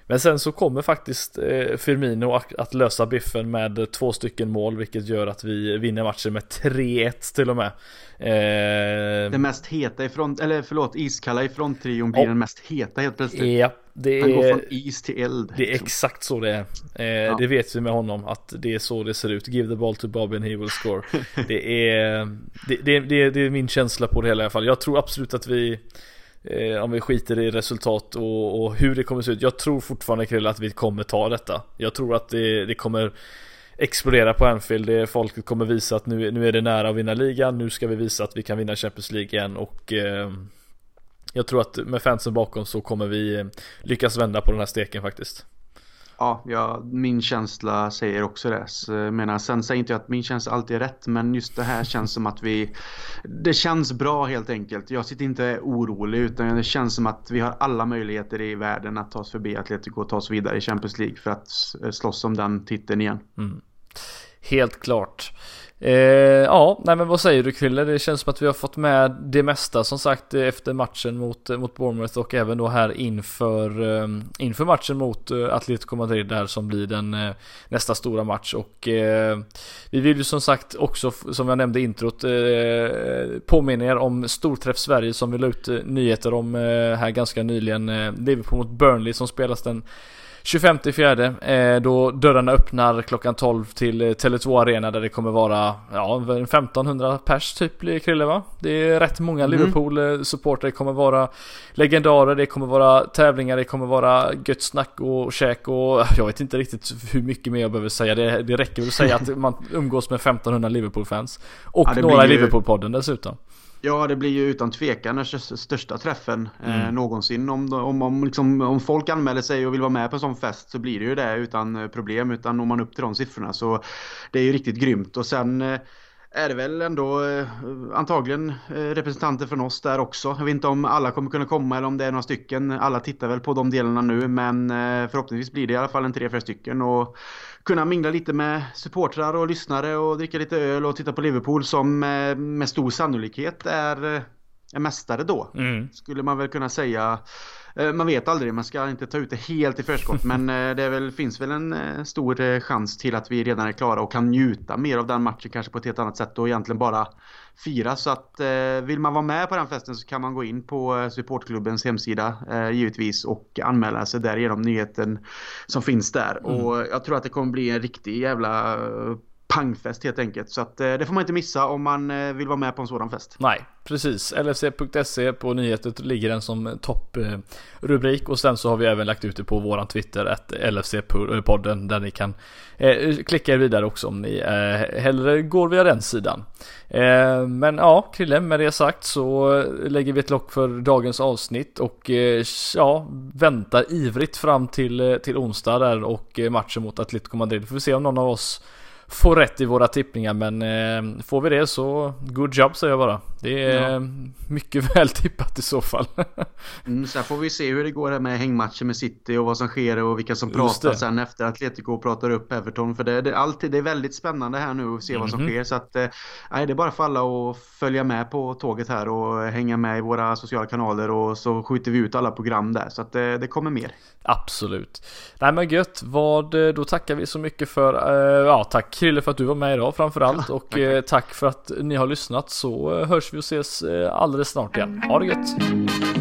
men sen så kommer faktiskt eh, Firmino att, lösa biffen med två stycken mål vilket gör att vi vinner matchen med 3-1 till och med. Eh... Det mest heta ifrån, eller förlåt, iskalla ifrån trion blir oh. den mest heta helt plötsligt. Ja, det Han går från is till eld. Det är liksom. exakt så det är. Eh, ja. Det vet vi med honom att det är så det ser ut. Give the ball to Bobby and he will score. det, är, det, det, det, det är min känsla på det hela i alla fall. Jag tror absolut att vi eh, om vi skiter i resultat och, och, hur det kommer se ut. Jag tror fortfarande Krille att vi kommer ta detta. Jag tror att det, det kommer explodera på Anfield. Det folket kommer visa att nu, nu är det nära att vinna ligan. Nu ska vi visa att vi kan vinna Champions League igen och eh, jag tror att med fansen bakom så kommer vi eh, lyckas vända på den här steken faktiskt. Ja, ja, min känsla säger också det. Så, jag menar, sen säger inte jag att min känsla alltid är rätt, men just det här känns som att vi... Det känns bra helt enkelt. Jag sitter inte orolig, utan det känns som att vi har alla möjligheter i världen att ta oss förbi Atletico och ta oss vidare i Champions League för att slåss om den titeln igen. Mm. Helt klart. Eh, ja, nej men vad säger du Krille? Det känns som att vi har fått med det mesta som sagt efter matchen mot, mot Bournemouth och även då här inför, eh, inför matchen mot eh, Atletico Madrid där som blir den eh, nästa stora match och eh, vi vill ju som sagt också som jag nämnde i introt eh, påminna er om Storträff Sverige som vi la ut eh, nyheter om eh, här ganska nyligen. Eh, Liverpool mot Burnley som spelas den 25 fjärde eh, då dörrarna öppnar klockan 12 till eh, Tele2 Arena där det kommer vara ja, 1500 pers typ blir Krille va? Det är rätt många mm. Liverpool-supportrar, det kommer vara legendarer, det kommer vara tävlingar, det kommer vara gött snack och käk och jag vet inte riktigt hur mycket mer jag behöver säga. Det, det räcker väl att säga att man umgås med 1500 Liverpool-fans. Och ja, några i ju... Liverpool-podden dessutom. Ja, det blir ju utan tvekan den största träffen eh, mm. någonsin. Om, om, om, liksom, om folk anmäler sig och vill vara med på en sån fest så blir det ju det utan eh, problem. Utan når man upp till de siffrorna så det är ju riktigt grymt. Och sen eh, är det väl ändå eh, antagligen eh, representanter från oss där också. Jag vet inte om alla kommer kunna komma eller om det är några stycken. Alla tittar väl på de delarna nu men eh, förhoppningsvis blir det i alla fall en tre, fyra stycken. Och kunna mingla lite med supportrar och lyssnare och dricka lite öl och titta på Liverpool som med stor sannolikhet är, är mästare då. Mm. Skulle man väl kunna säga. Eh, man vet aldrig, man ska inte ta ut det helt i förskott. men eh, det väl, finns väl en eh, stor chans till att vi redan är klara och kan njuta mer av den matchen kanske på ett helt annat sätt och egentligen bara fira. Så att vill man vara med på den festen så kan man gå in på supportklubbens hemsida givetvis och anmäla sig där genom nyheten som finns där. Mm. Och jag tror att det kommer bli en riktig jävla pangfest helt enkelt. Så att, eh, det får man inte missa om man eh, vill vara med på en sådan fest. Nej, Precis, LFC.se på nyheter ligger den som topprubrik och sen så har vi även lagt ut det på våran Twitter, att LFC-podden där ni kan eh, klicka er vidare också om ni hellre går via den sidan. Men ja, Krille, med det sagt så lägger vi ett lock för dagens avsnitt och ja, väntar ivrigt fram till, till onsdag där och matchen mot Atletico Madrid. Får vi se om någon av oss får rätt i våra tippningar men eh, får vi det så good job säger jag bara. Det är ja. mycket väl tippat i så fall. mm, sen får vi se hur det går här med hängmatchen med City och vad som sker och vilka som pratar sen efter Atletico pratar upp Everton. För det, det, alltid, det är väldigt spännande här nu att se mm -hmm. vad som mhm. sker. Så att, eh, det är bara för alla att följa med på tåget här och hänga med i våra sociala kanaler och så skjuter vi ut alla program där. Så att eh, det kommer mer. Absolut. Nej men gött, vad, eh, då tackar vi så mycket för, eh, ja tack Krille för att du var med idag framförallt och tack, tack. tack för att ni har lyssnat så hörs vi och ses alldeles snart igen. Ha det gött!